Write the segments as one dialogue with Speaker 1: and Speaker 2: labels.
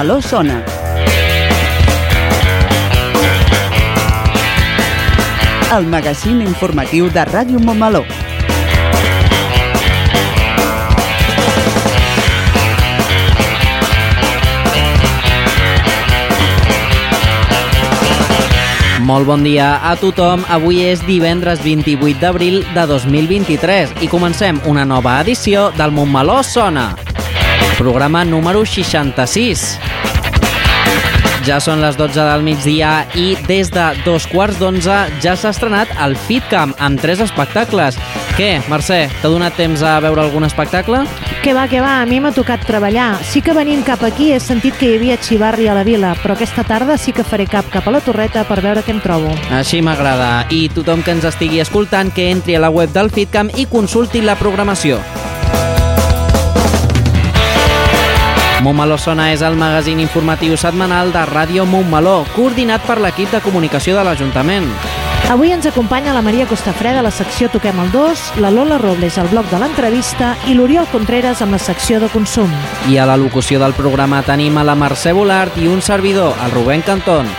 Speaker 1: Montmeló sona. El magazín informatiu de Ràdio Montmeló.
Speaker 2: Molt bon dia a tothom. Avui és divendres 28 d'abril de 2023 i comencem una nova edició del Montmeló Sona. Programa número 66. Ja són les 12 del migdia i des de dos quarts d'onze ja s'ha estrenat el FitCamp amb tres espectacles. Què, Mercè, t'ha donat temps a veure algun espectacle?
Speaker 3: Que va, que va, a mi m'ha tocat treballar. Sí que venint cap aquí he sentit que hi havia xivarri a la vila, però aquesta tarda sí que faré cap cap a la torreta per veure què em trobo.
Speaker 2: Així m'agrada. I tothom que ens estigui escoltant que entri a la web del FitCamp i consulti la programació. Montmeló Sona és el magazín informatiu setmanal de Ràdio Montmeló, coordinat per l'equip de comunicació de l'Ajuntament.
Speaker 3: Avui ens acompanya la Maria Costafreda a la secció Toquem el 2, la Lola Robles al bloc de l'entrevista i l'Oriol Contreras amb la secció de consum.
Speaker 2: I a la locució del programa tenim a la Mercè Volart i un servidor, el Rubén Cantón.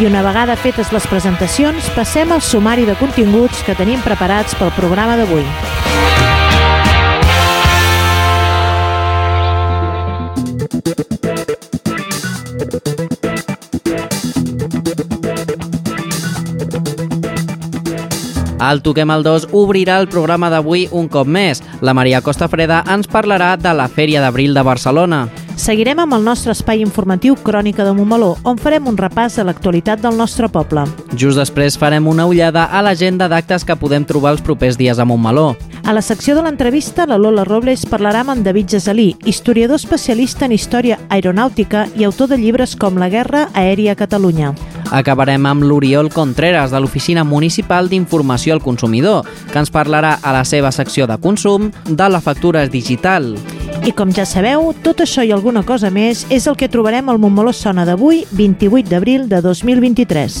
Speaker 3: I una vegada fetes les presentacions, passem al sumari de continguts que tenim preparats pel programa d'avui.
Speaker 2: El Toquem el 2 obrirà el programa d'avui un cop més. La Maria Costa Freda ens parlarà de la Fèria d'Abril de Barcelona.
Speaker 3: Seguirem amb el nostre espai informatiu Crònica de Montmeló, on farem un repàs a l'actualitat del nostre poble.
Speaker 2: Just després farem una ullada a l'agenda d'actes que podem trobar els propers dies a Montmeló.
Speaker 3: A la secció de l'entrevista, la Lola Robles parlarà amb en David Gesalí, historiador especialista en història aeronàutica i autor de llibres com La guerra aèria a Catalunya.
Speaker 2: Acabarem amb l'Oriol Contreras, de l'Oficina Municipal d'Informació al Consumidor, que ens parlarà a la seva secció de consum de la factura digital.
Speaker 3: I com ja sabeu, tot això i alguna cosa més és el que trobarem al Montmeló Sona d'avui, 28 d'abril de 2023.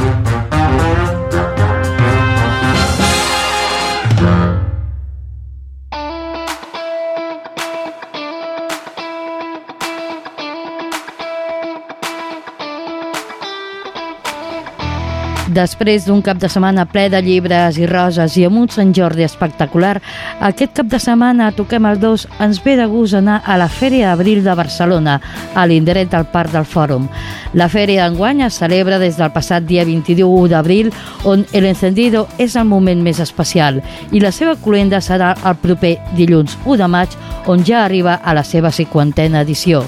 Speaker 4: Després d'un cap de setmana ple de llibres i roses i amb un Sant Jordi espectacular, aquest cap de setmana a Toquem el 2 ens ve de gust anar a la Fèria d'Abril de Barcelona, a l'indret del Parc del Fòrum. La fèria d'enguany es celebra des del passat dia 21 d'abril, on el encendido és el moment més especial, i la seva cloenda serà el proper dilluns 1 de maig, on ja arriba a la seva cinquantena edició.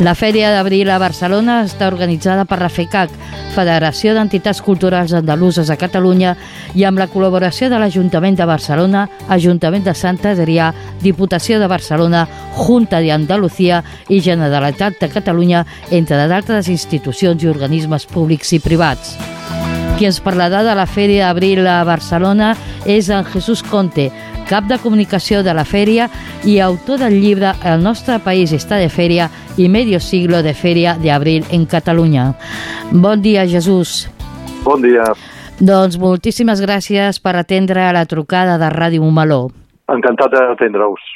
Speaker 4: La Fèria d'Abril a Barcelona està organitzada per la FECAC, Federació d'Entitats Culturals Andaluses a Catalunya, i amb la col·laboració de l'Ajuntament de Barcelona, Ajuntament de Sant Adrià, Diputació de Barcelona, Junta de Andalucía i Generalitat de Catalunya, entre d'altres institucions i organismes públics i privats. Qui ens parlarà de la Fèria d'Abril a Barcelona és en Jesús Conte, cap de comunicació de la fèria i autor del llibre El nostre país està de fèria i medio siglo de fèria d'Abril en Catalunya. Bon dia, Jesús.
Speaker 5: Bon dia.
Speaker 4: Doncs moltíssimes gràcies per atendre la trucada de Ràdio Montmeló.
Speaker 5: Encantat d'atendre-us.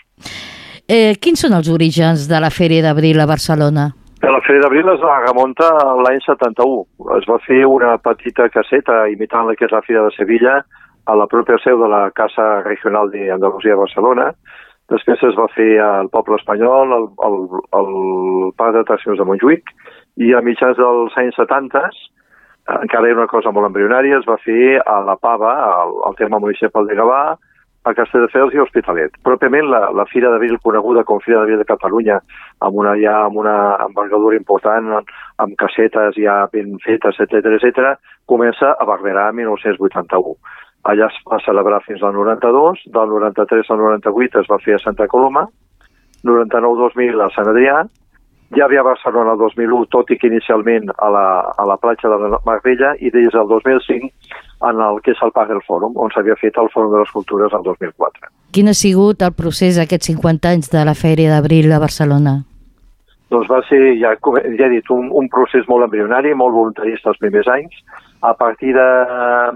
Speaker 4: Eh, quins són els orígens de la Fèria d'Abril a Barcelona?
Speaker 5: La Fèria d'Abril es remunta a l'any 71. Es va fer una petita caseta imitant la que és la Fira de Sevilla, a la pròpia seu de la Casa Regional d'Andalusia de Barcelona. Després es va fer al poble espanyol, al, al, al Parc d'Atraccions de Montjuïc, i a mitjans dels anys 70 encara era una cosa molt embrionària, es va fer a la Pava, al, al terme municipal de Gavà, a Castelldefels i Hospitalet. Pròpiament la, la Fira d'Abril, coneguda com Fira d'Abril de Catalunya, amb una, ja amb una envergadura important, amb casetes ja ben fetes, etc etc, comença a Barberà 1981. Allà es va celebrar fins al 92, del 93 al 98 es va fer a Santa Coloma, 99-2000 a Sant Adrià, ja havia Barcelona el 2001, tot i que inicialment a la, a la platja de la Marbella, i des del 2005 en el que és el Parc del Fòrum, on s'havia fet el Fòrum de les Cultures el 2004.
Speaker 4: Quin ha sigut el procés d'aquests 50 anys de la Fèria d'Abril a Barcelona?
Speaker 5: Doncs va ser, ja, ja he dit, un, un procés molt embrionari, molt voluntarista els primers anys. A partir de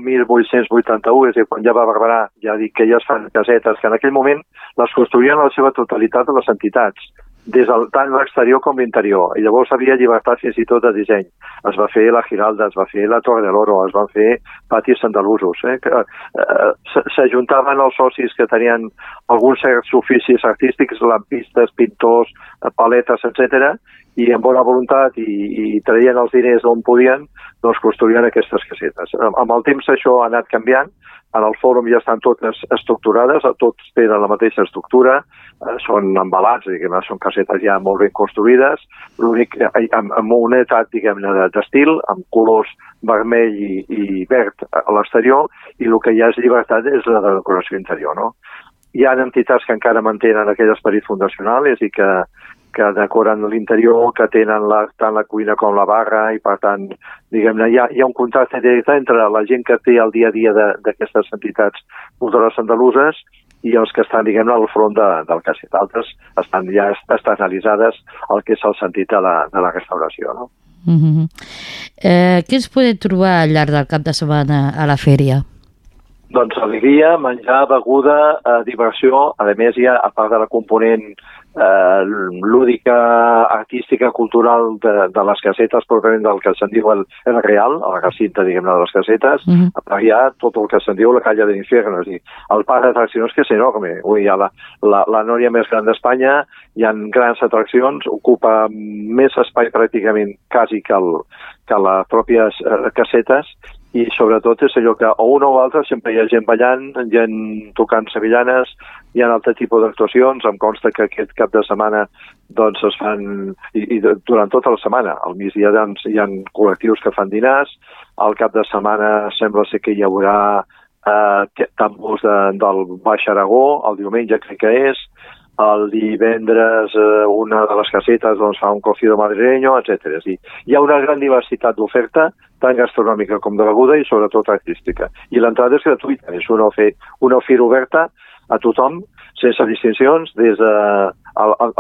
Speaker 5: 1881, és a dir, quan ja va Barberà, ja dic que ja es fan casetes, que en aquell moment les construïen a la seva totalitat de les entitats des del, tant l'exterior com l'interior. I llavors havia llibertat fins i tot de disseny. Es va fer la Giralda, es va fer la Torre de l'Oro, es van fer patis andalusos. Eh? Que, eh, S'ajuntaven els socis que tenien alguns certs oficis artístics, lampistes, pintors, paletes, etc i amb bona voluntat i, i traient els diners d'on podien, doncs construïen aquestes casetes. Amb el temps això ha anat canviant, en el fòrum ja estan totes estructurades, tots tenen la mateixa estructura, eh, són embalats, diguem són casetes ja molt ben construïdes, l'únic, eh, amb, amb una etat, diguem-ne, d'estil, amb colors vermell i, i verd a l'exterior, i el que ha és llibertat és la de decoració interior, no? Hi ha entitats que encara mantenen aquell esperit fundacional, és a dir, que, que decoren l'interior, que tenen la, tant la cuina com la barra i per tant, diguem-ne, hi, ha, hi ha un contracte directe entre la gent que té el dia a dia d'aquestes entitats culturals andaluses i els que estan, diguem-ne, al front de, del casset. Altres estan ja analitzades el que és el sentit de la, de la restauració, no?
Speaker 4: Mm -hmm. eh, què es pot trobar al llarg del cap de setmana a la fèria?
Speaker 5: Doncs alegria, menjar, beguda, eh, diversió. A més, hi ha, a part de la component eh, lúdica, artística, cultural de, de les casetes, pròpiament del que se'n diu el, el real, a la recinte, diguem-ne, de les casetes, uh -huh. però hi ha tot el que se'n diu la calle de l'infierno, és dir, el parc d'atraccions que és enorme. Ui, hi ha la, la, la nòria més gran d'Espanya, hi ha grans atraccions, ocupa més espai pràcticament quasi que, el, que les pròpies eh, casetes, i sobretot és allò que o un o l'altre sempre hi ha gent ballant, gent tocant sevillanes, hi ha altre tipus d'actuacions, em consta que aquest cap de setmana doncs es fan, i, i durant tota la setmana, al migdia doncs, hi ha col·lectius que fan dinars, al cap de setmana sembla ser que hi haurà eh, tambors de, del Baix Aragó, el diumenge crec que és, el divendres eh, una de les casetes doncs, fa un cocido madrileño, etc. Dir, hi ha una gran diversitat d'oferta, tant gastronòmica com de beguda i sobretot artística. I l'entrada és gratuïta, és una, ofer una oferta oberta a tothom, sense distincions, des de,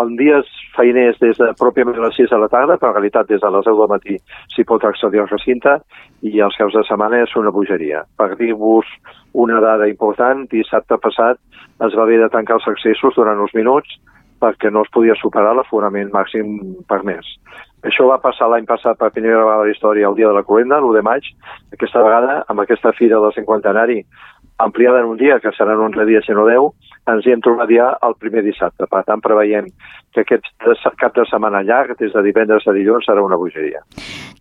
Speaker 5: el dies feiners des de pròpiament les 6 de la tarda, però en realitat des de les 10 del matí s'hi pot accedir al recinte, i els caps de setmana és una bogeria. Per dir-vos una dada important, dissabte passat es va haver de tancar els accessos durant uns minuts perquè no es podia superar l'aforament màxim per mes. Això va passar l'any passat per primera vegada la història el dia de la Coenda, l'1 de maig. Aquesta vegada, amb aquesta fira del cinquantenari, ampliada en un dia, que seran 11 dies i no 10, ens hi hem trobat ja el primer dissabte. Per tant, preveiem que aquest cap de setmana llarg, des de divendres a dilluns, serà una bogeria.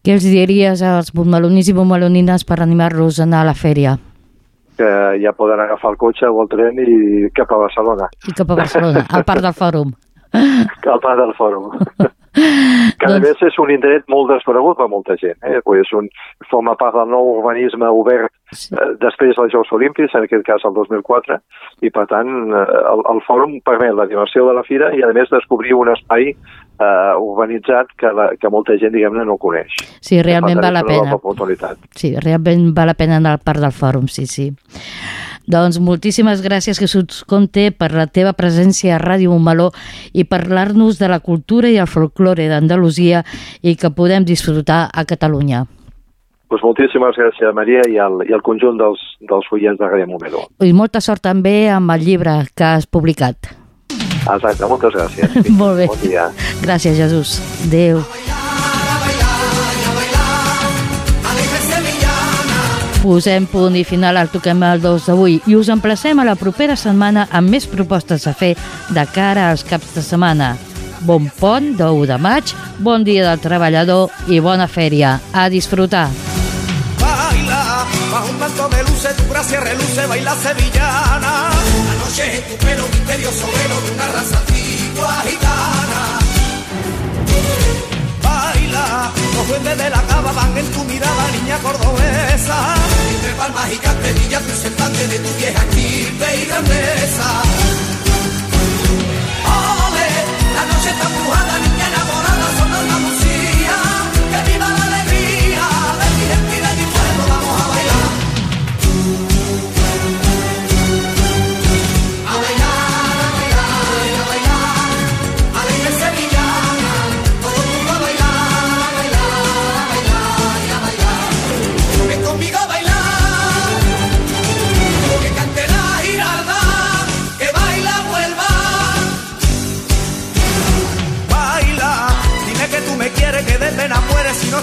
Speaker 4: Què els diries als bombalonins i bombalonines per animar-los a anar a la fèria?
Speaker 5: Que ja poden agafar el cotxe o el tren i cap a Barcelona.
Speaker 4: I cap a Barcelona, al Parc del Fòrum.
Speaker 5: Parc del Fòrum. que a doncs... més és un indret molt desconegut per molta gent. Eh? És un, forma part del nou urbanisme obert sí. eh, després dels Jocs Olímpics, en aquest cas el 2004, i per tant eh, el, el fòrum permet la diversió de la fira i a més descobrir un espai eh, urbanitzat que, la, que molta gent, diguem-ne, no coneix.
Speaker 4: Sí, realment val la pena. Sí, realment val la pena anar al Parc del Fòrum, sí, sí. Doncs moltíssimes gràcies, Jesús Conte, per la teva presència a Ràdio Montmeló i parlar-nos de la cultura i el folklore d'Andalusia i que podem disfrutar a Catalunya.
Speaker 5: Pues moltíssimes gràcies, Maria, i al, i al conjunt dels, dels oients de Ràdio Montmeló.
Speaker 4: I molta sort també amb el llibre que has publicat.
Speaker 5: Exacte, moltes gràcies.
Speaker 4: Molt bé.
Speaker 5: Bon dia.
Speaker 4: Gràcies, Jesús. Adéu. Posem punt i final al Toquem el 2 d'avui i us emplacem a la propera setmana amb més propostes a fer de cara als caps de setmana. Bon pont d'1 de maig, bon dia del treballador i bona fèria. A disfrutar!
Speaker 6: Bajo un tu gracia reluce, baila sevillana. La noche es tu pelo misterioso velo de una raza antigua gitana. Baila, los duendes de la cava van en tu mirada, niña cordobesa. Entre palmas y canterillas semblante de tu vieja estirpe y grandeza. Ole, la noche está empujada,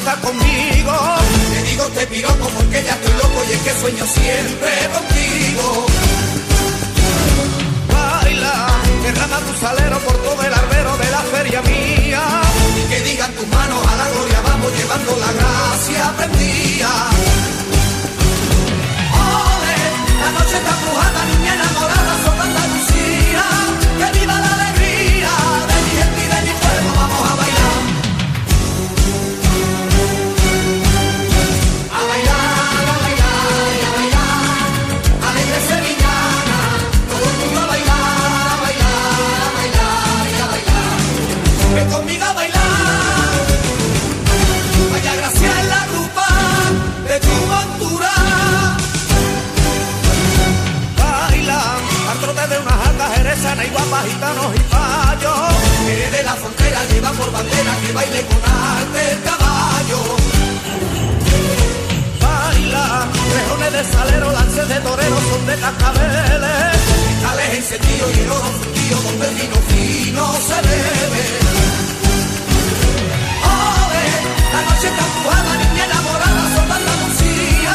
Speaker 6: no conmigo. Te digo te piropo porque ya estoy loco y es que sueño siempre contigo. Baila, derrama tu salero por todo el arbero de la feria mía. Y que digan tus manos a la gloria, vamos llevando la gracia gitanos y payos. Que de la frontera lleva por bandera que baile con arte el caballo. Baila, rejones de salero, lances de torero, son de cascabeles. Cristales encendidos y el oro fundido donde el vino fino se bebe. Ole, la noche está empujada, niña enamorada, son de Andalucía.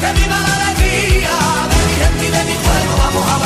Speaker 6: Que viva la alegría de mi gente y de mi pueblo, vamos a bailar.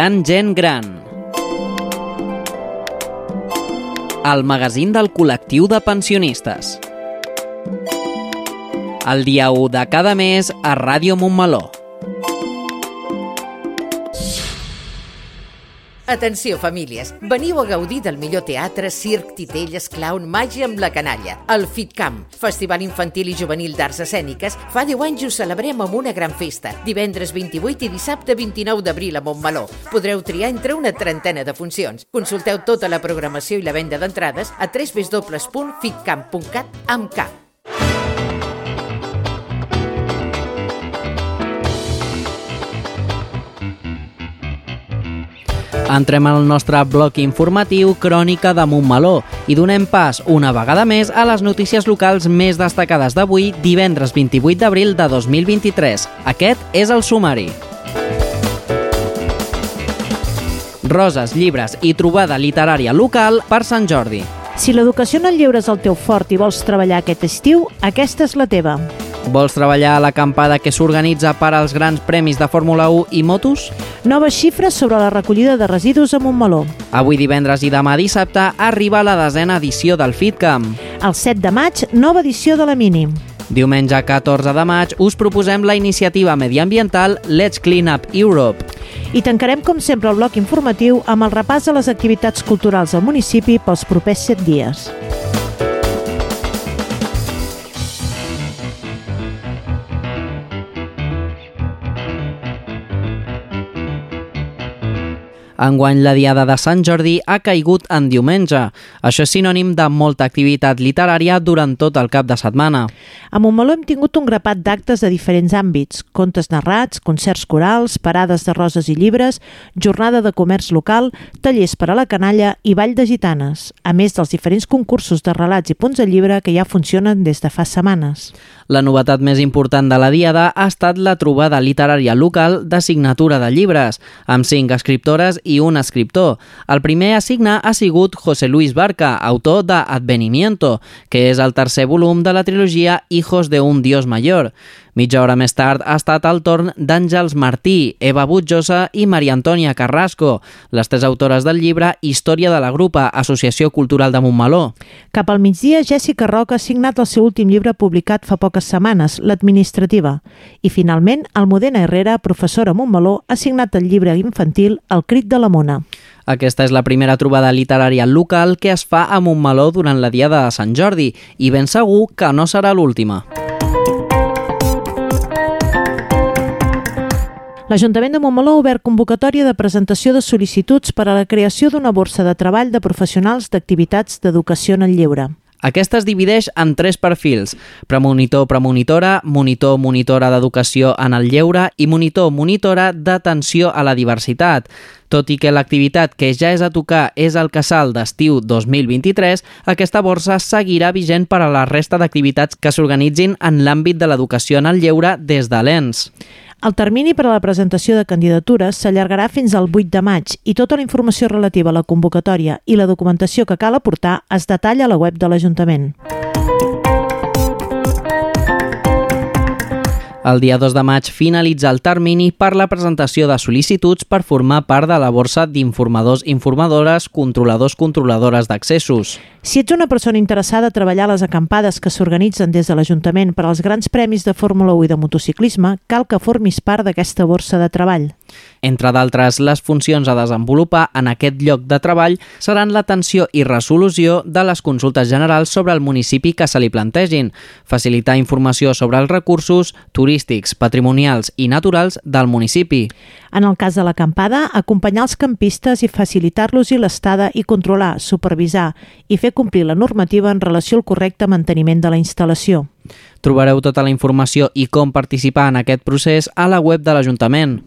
Speaker 2: Gran gent gran. El magazín del col·lectiu de pensionistes. El dia 1 de cada mes a Ràdio Montmeló.
Speaker 7: Atenció, famílies. Veniu a gaudir del millor teatre, circ, titelles, clown, màgia amb la canalla. El FitCamp, Festival Infantil i Juvenil d'Arts Escèniques, fa 10 anys ho celebrem amb una gran festa. Divendres 28 i dissabte 29 d'abril a Montmeló. Podreu triar entre una trentena de funcions. Consulteu tota la programació i la venda d'entrades a www.fitcamp.cat amb cap.
Speaker 2: Entrem al nostre bloc informatiu Crònica de Montmeló i donem pas una vegada més a les notícies locals més destacades d'avui, divendres 28 d'abril de 2023. Aquest és el sumari. Roses, llibres i trobada literària local per Sant Jordi.
Speaker 3: Si l'educació en el lleure és el teu fort i vols treballar aquest estiu, aquesta és la teva.
Speaker 2: Vols treballar a l'acampada que s'organitza per als grans premis de Fórmula 1 i motos?
Speaker 3: Noves xifres sobre la recollida de residus a Montmeló.
Speaker 2: Avui divendres i demà dissabte arriba la desena edició del FitCamp.
Speaker 3: El 7 de maig, nova edició de la Mini.
Speaker 2: Diumenge 14 de maig us proposem la iniciativa mediambiental Let's Clean Up Europe.
Speaker 3: I tancarem, com sempre, el bloc informatiu amb el repàs a les activitats culturals al municipi pels propers 7 dies.
Speaker 2: Enguany la Diada de Sant Jordi ha caigut en diumenge. Això és sinònim de molta activitat literària durant tot el cap de setmana.
Speaker 3: A Montmeló hem tingut un grapat d'actes de diferents àmbits, contes narrats, concerts corals, parades de roses i llibres, jornada de comerç local, tallers per a la canalla i ball de gitanes, a més dels diferents concursos de relats i punts de llibre que ja funcionen des de fa setmanes.
Speaker 2: La novetat més important de la Diada ha estat la trobada literària local de signatura de llibres, amb cinc escriptores i un escriptor. El primer a signar ha sigut José Luis Barca, autor de Advenimiento, que és el tercer volum de la trilogia Hijos de un Dios Mayor. Mitja hora més tard ha estat el torn d'Àngels Martí, Eva Butjosa i Maria Antònia Carrasco, les tres autores del llibre Història de la Grupa, Associació Cultural de Montmeló.
Speaker 3: Cap al migdia, Jessica Roca ha signat el seu últim llibre publicat fa poques setmanes, L'Administrativa. I finalment, Almudena Herrera, professora Montmeló, ha signat el llibre infantil El crit de la mona.
Speaker 2: Aquesta és la primera trobada literària local que es fa a Montmeló durant la Diada de Sant Jordi i ben segur que no serà l'última.
Speaker 3: L'Ajuntament de Montmeló ha obert convocatòria de presentació de sol·licituds per a la creació d'una borsa de treball de professionals d'activitats d'educació en el lleure.
Speaker 2: Aquesta es divideix en tres perfils, premonitor premonitora, monitor monitora d'educació en el lleure i monitor monitora d'atenció a la diversitat. Tot i que l'activitat que ja és a tocar és el casal d'estiu 2023, aquesta borsa seguirà vigent per a la resta d'activitats que s'organitzin en l'àmbit de l'educació en el lleure des de l'ENS.
Speaker 3: El termini per a la presentació de candidatures s'allargarà fins al 8 de maig i tota la informació relativa a la convocatòria i la documentació que cal aportar es detalla a la web de l'Ajuntament.
Speaker 2: El dia 2 de maig finalitza el termini per la presentació de sol·licituds per formar part de la borsa d'informadors informadores, controladors controladores d'accessos.
Speaker 3: Si ets una persona interessada a treballar a les acampades que s'organitzen des de l'Ajuntament per als grans premis de Fórmula 1 i de motociclisme, cal que formis part d'aquesta borsa de treball.
Speaker 2: Entre d'altres, les funcions a desenvolupar en aquest lloc de treball seran l'atenció i resolució de les consultes generals sobre el municipi que se li plantegin, facilitar informació sobre els recursos turístics, patrimonials i naturals del municipi.
Speaker 3: En el cas de l'acampada, acompanyar els campistes i facilitar-los-hi l'estada i controlar, supervisar i fer complir la normativa en relació al correcte manteniment de la instal·lació.
Speaker 2: Trobareu tota la informació i com participar en aquest procés a la web de l'Ajuntament.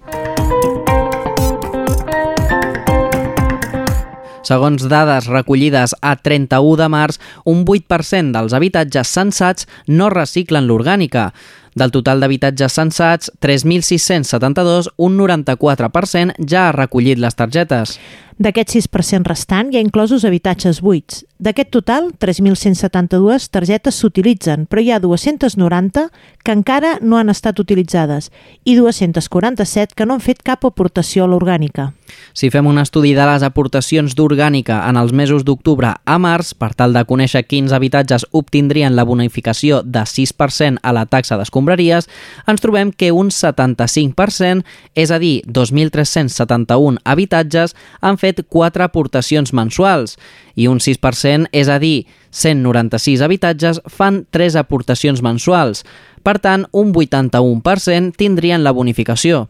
Speaker 2: Segons dades recollides a 31 de març, un 8% dels habitatges censats no reciclen l'orgànica. Del total d'habitatges censats, 3.672, un 94% ja ha recollit les targetes.
Speaker 3: D'aquest 6% restant hi ha inclosos habitatges buits. D'aquest total, 3.172 targetes s'utilitzen, però hi ha 290 que encara no han estat utilitzades i 247 que no han fet cap aportació a l'orgànica.
Speaker 2: Si fem un estudi de les aportacions d'orgànica en els mesos d'octubre a març, per tal de conèixer quins habitatges obtindrien la bonificació de 6% a la taxa d'escombraries, ens trobem que un 75%, és a dir, 2.371 habitatges, han fet 4 aportacions mensuals i un 6%, és a dir, 196 habitatges, fan 3 aportacions mensuals. Per tant, un 81% tindrien la bonificació.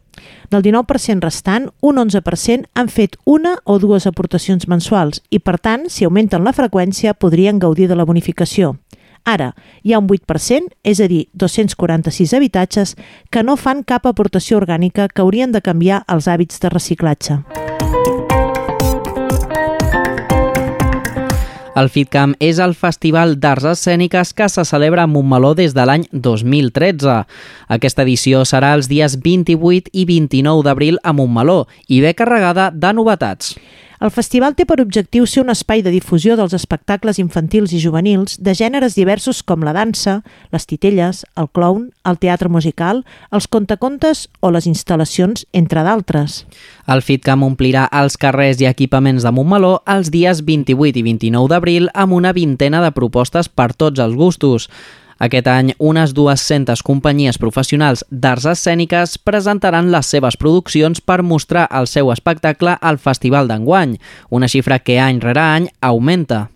Speaker 3: Del 19% restant, un 11% han fet una o dues aportacions mensuals i, per tant, si augmenten la freqüència, podrien gaudir de la bonificació. Ara, hi ha un 8%, és a dir, 246 habitatges, que no fan cap aportació orgànica que haurien de canviar els hàbits de reciclatge.
Speaker 2: El FitCamp és el festival d'arts escèniques que se celebra a Montmeló des de l'any 2013. Aquesta edició serà els dies 28 i 29 d'abril a Montmeló i ve carregada de novetats.
Speaker 3: El festival té per objectiu ser un espai de difusió dels espectacles infantils i juvenils de gèneres diversos com la dansa, les titelles, el clown, el teatre musical, els contacontes o les instal·lacions, entre d'altres.
Speaker 2: El FitCamp omplirà els carrers i equipaments de Montmeló els dies 28 i 29 d'abril amb una vintena de propostes per tots els gustos. Aquest any, unes 200 companyies professionals d'arts escèniques presentaran les seves produccions per mostrar el seu espectacle al Festival d'enguany, una xifra que any rere any augmenta.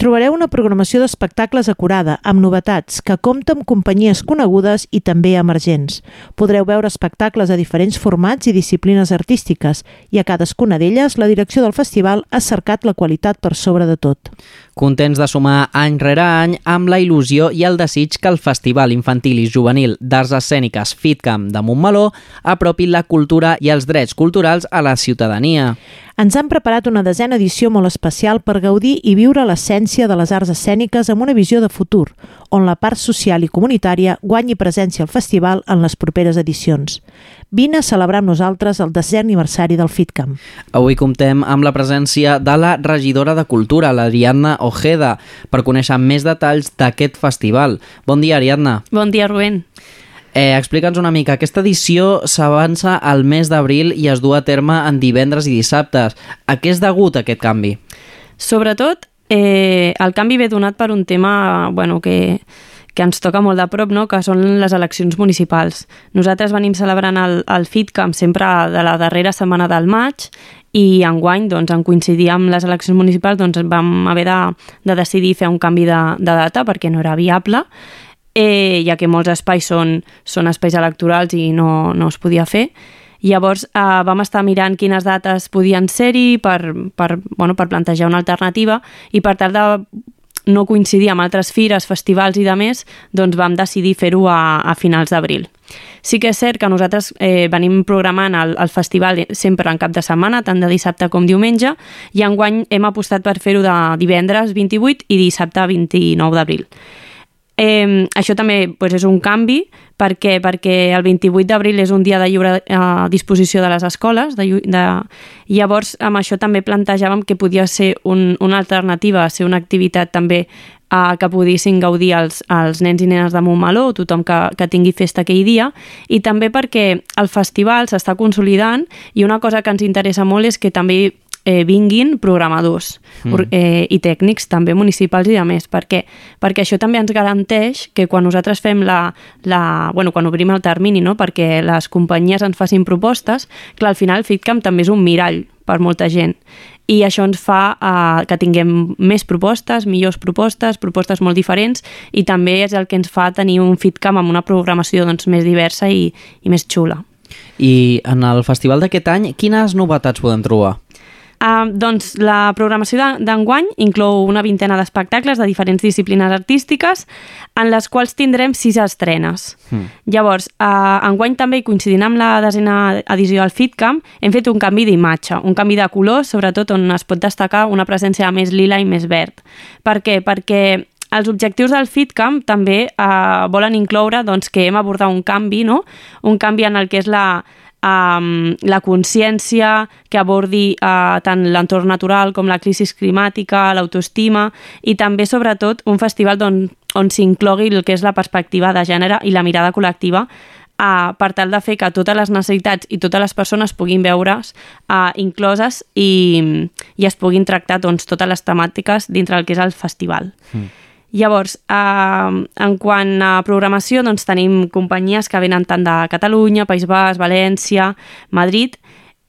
Speaker 3: Trobareu una programació d'espectacles acurada, amb novetats, que compta amb companyies conegudes i també emergents. Podreu veure espectacles a diferents formats i disciplines artístiques i a cadascuna d'elles la direcció del festival ha cercat la qualitat per sobre de tot.
Speaker 2: Contents de sumar any rere any amb la il·lusió i el desig que el Festival Infantil i Juvenil d'Arts Escèniques FitCamp de Montmeló apropi la cultura i els drets culturals a la ciutadania.
Speaker 3: Ens han preparat una desena edició molt especial per gaudir i viure l'essència de les arts escèniques amb una visió de futur, on la part social i comunitària guanyi presència al festival en les properes edicions. Vine a celebrar amb nosaltres el desè aniversari del FitCamp.
Speaker 2: Avui comptem amb la presència de la regidora de Cultura, l'Ariadna Ojeda, per conèixer més detalls d'aquest festival. Bon dia, Ariadna.
Speaker 8: Bon dia, Rubén.
Speaker 2: Eh, Explica'ns una mica, aquesta edició s'avança al mes d'abril i es du a terme en divendres i dissabtes. A què és degut aquest canvi?
Speaker 8: Sobretot, eh, el canvi ve donat per un tema bueno, que, que ens toca molt de prop, no? que són les eleccions municipals. Nosaltres venim celebrant el, el FitCamp sempre de la darrera setmana del maig i enguany, doncs, en coincidir amb les eleccions municipals, doncs, vam haver de, de decidir fer un canvi de, de data perquè no era viable, eh, ja que molts espais són, són espais electorals i no, no es podia fer. Llavors eh, vam estar mirant quines dates podien ser-hi per, per, bueno, per plantejar una alternativa i per tal de no coincidir amb altres fires, festivals i de més, doncs vam decidir fer-ho a, a finals d'abril. Sí que és cert que nosaltres eh, venim programant el, el festival sempre en cap de setmana, tant de dissabte com diumenge, i enguany hem apostat per fer-ho de divendres 28 i dissabte 29 d'abril. Eh, això també pues, és un canvi perquè, perquè el 28 d'abril és un dia de lliure eh, disposició de les escoles de, de... llavors amb això també plantejàvem que podia ser un, una alternativa, ser una activitat també eh, que poguessin gaudir els, els nens i nenes de Montmeló, tothom que, que tingui festa aquell dia, i també perquè el festival s'està consolidant i una cosa que ens interessa molt és que també eh, vinguin programadors
Speaker 2: Mm.
Speaker 8: eh, i tècnics també municipals i de més. Per què? Perquè això també ens garanteix que quan nosaltres fem la, la bueno, quan obrim el termini, no? perquè les companyies ens facin propostes, clar, al final FitCamp també és un mirall per molta gent i això ens fa eh, que tinguem més propostes, millors propostes, propostes molt diferents i també és el que ens fa tenir un FitCamp amb una programació doncs, més diversa i, i més xula.
Speaker 2: I en el festival d'aquest any, quines novetats podem trobar?
Speaker 8: Uh, doncs la programació de- d'enguany inclou una vintena d'espectacles de diferents disciplines artístiques en les quals tindrem sis estrenes.
Speaker 2: Mm.
Speaker 8: Llavors, uh, enguany també, coincidint amb la desena edició del FitCamp, hem fet un canvi d'imatge, un canvi de color, sobretot on es pot destacar una presència més lila i més verd. Per què? Perquè els objectius del FitCamp també eh, volen incloure doncs, que hem abordat un canvi, no? un canvi en el que és la, um, la consciència que abordi uh, tant l'entorn natural com la crisi climàtica, l'autoestima i també, sobretot, un festival on, on s'inclogui el que és la perspectiva de gènere i la mirada col·lectiva uh, per tal de fer que totes les necessitats i totes les persones puguin veure's uh, incloses i, i es puguin tractar doncs, totes les temàtiques dintre del que és el festival.
Speaker 2: Mm.
Speaker 8: Llavors, eh, en quant a programació, doncs tenim companyies que venen tant de Catalunya, País Basc, València, Madrid,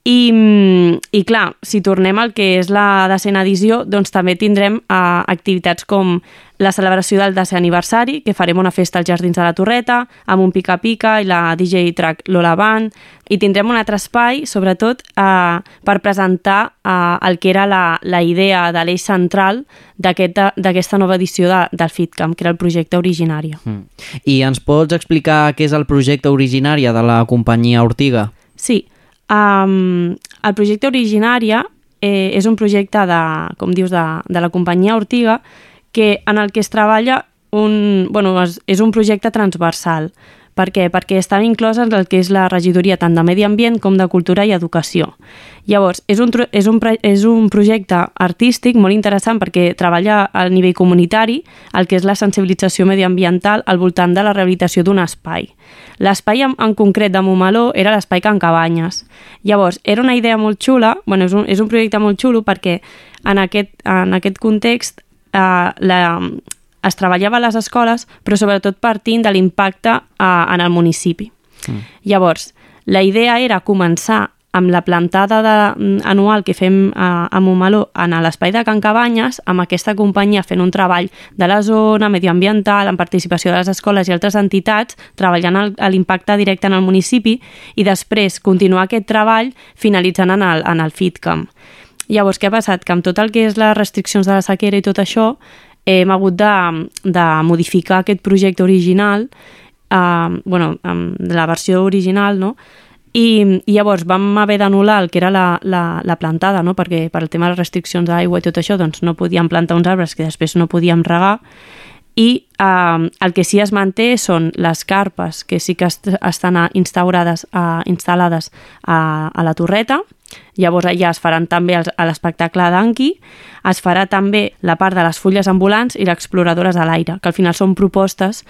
Speaker 8: i, i clar, si tornem al que és la decena edició, doncs també tindrem eh, activitats com la celebració del desè aniversari, que farem una festa als Jardins de la Torreta, amb un pica-pica i la DJ track Lola Band, i tindrem un altre espai, sobretot, eh, per presentar eh, el que era la, la idea de l'eix central d'aquesta aquest, nova edició de, del FitCamp, que era el projecte originari.
Speaker 2: Mm. I ens pots explicar què és el projecte originari de la companyia Ortiga?
Speaker 8: Sí, um, el projecte originària eh, és un projecte de, com dius, de, de la companyia Ortiga que en el que es treballa un, bueno, és, és un projecte transversal. Per què? Perquè estan incloses el que és la regidoria tant de Medi Ambient com de Cultura i Educació. Llavors, és un, és un, és un projecte artístic molt interessant perquè treballa al nivell comunitari el que és la sensibilització mediambiental al voltant de la rehabilitació d'un espai. L'espai en, en concret de Montmeló era l'espai Can Cabanyes. Llavors, era una idea molt xula, bueno, és un, és un projecte molt xulo perquè en aquest, en aquest context eh, la, es treballava a les escoles, però sobretot partint de l'impacte eh, en el municipi.
Speaker 2: Mm.
Speaker 8: Llavors, la idea era començar amb la plantada de, mm, anual que fem a, a Montmeló en l'espai de Can Cabanyes, amb aquesta companyia fent un treball de la zona, medioambiental, amb participació de les escoles i altres entitats, treballant l'impacte directe en el municipi i després continuar aquest treball finalitzant en el, en el FitCamp. Llavors, què ha passat? Que amb tot el que és les restriccions de la sequera i tot això, hem hagut de, de modificar aquest projecte original, eh, bueno, amb la versió original, no?, i, i llavors vam haver d'anul·lar el que era la, la, la plantada, no? perquè per el tema de les restriccions d'aigua i tot això doncs no podíem plantar uns arbres que després no podíem regar i eh, el que sí es manté són les carpes que sí que est estan instaurades, a, instal·lades a, a la torreta, llavors allà es faran també els- a l'espectacle d'Anki, es farà també la part de les fulles ambulants i l'exploradores a l'aire, que al final són propostes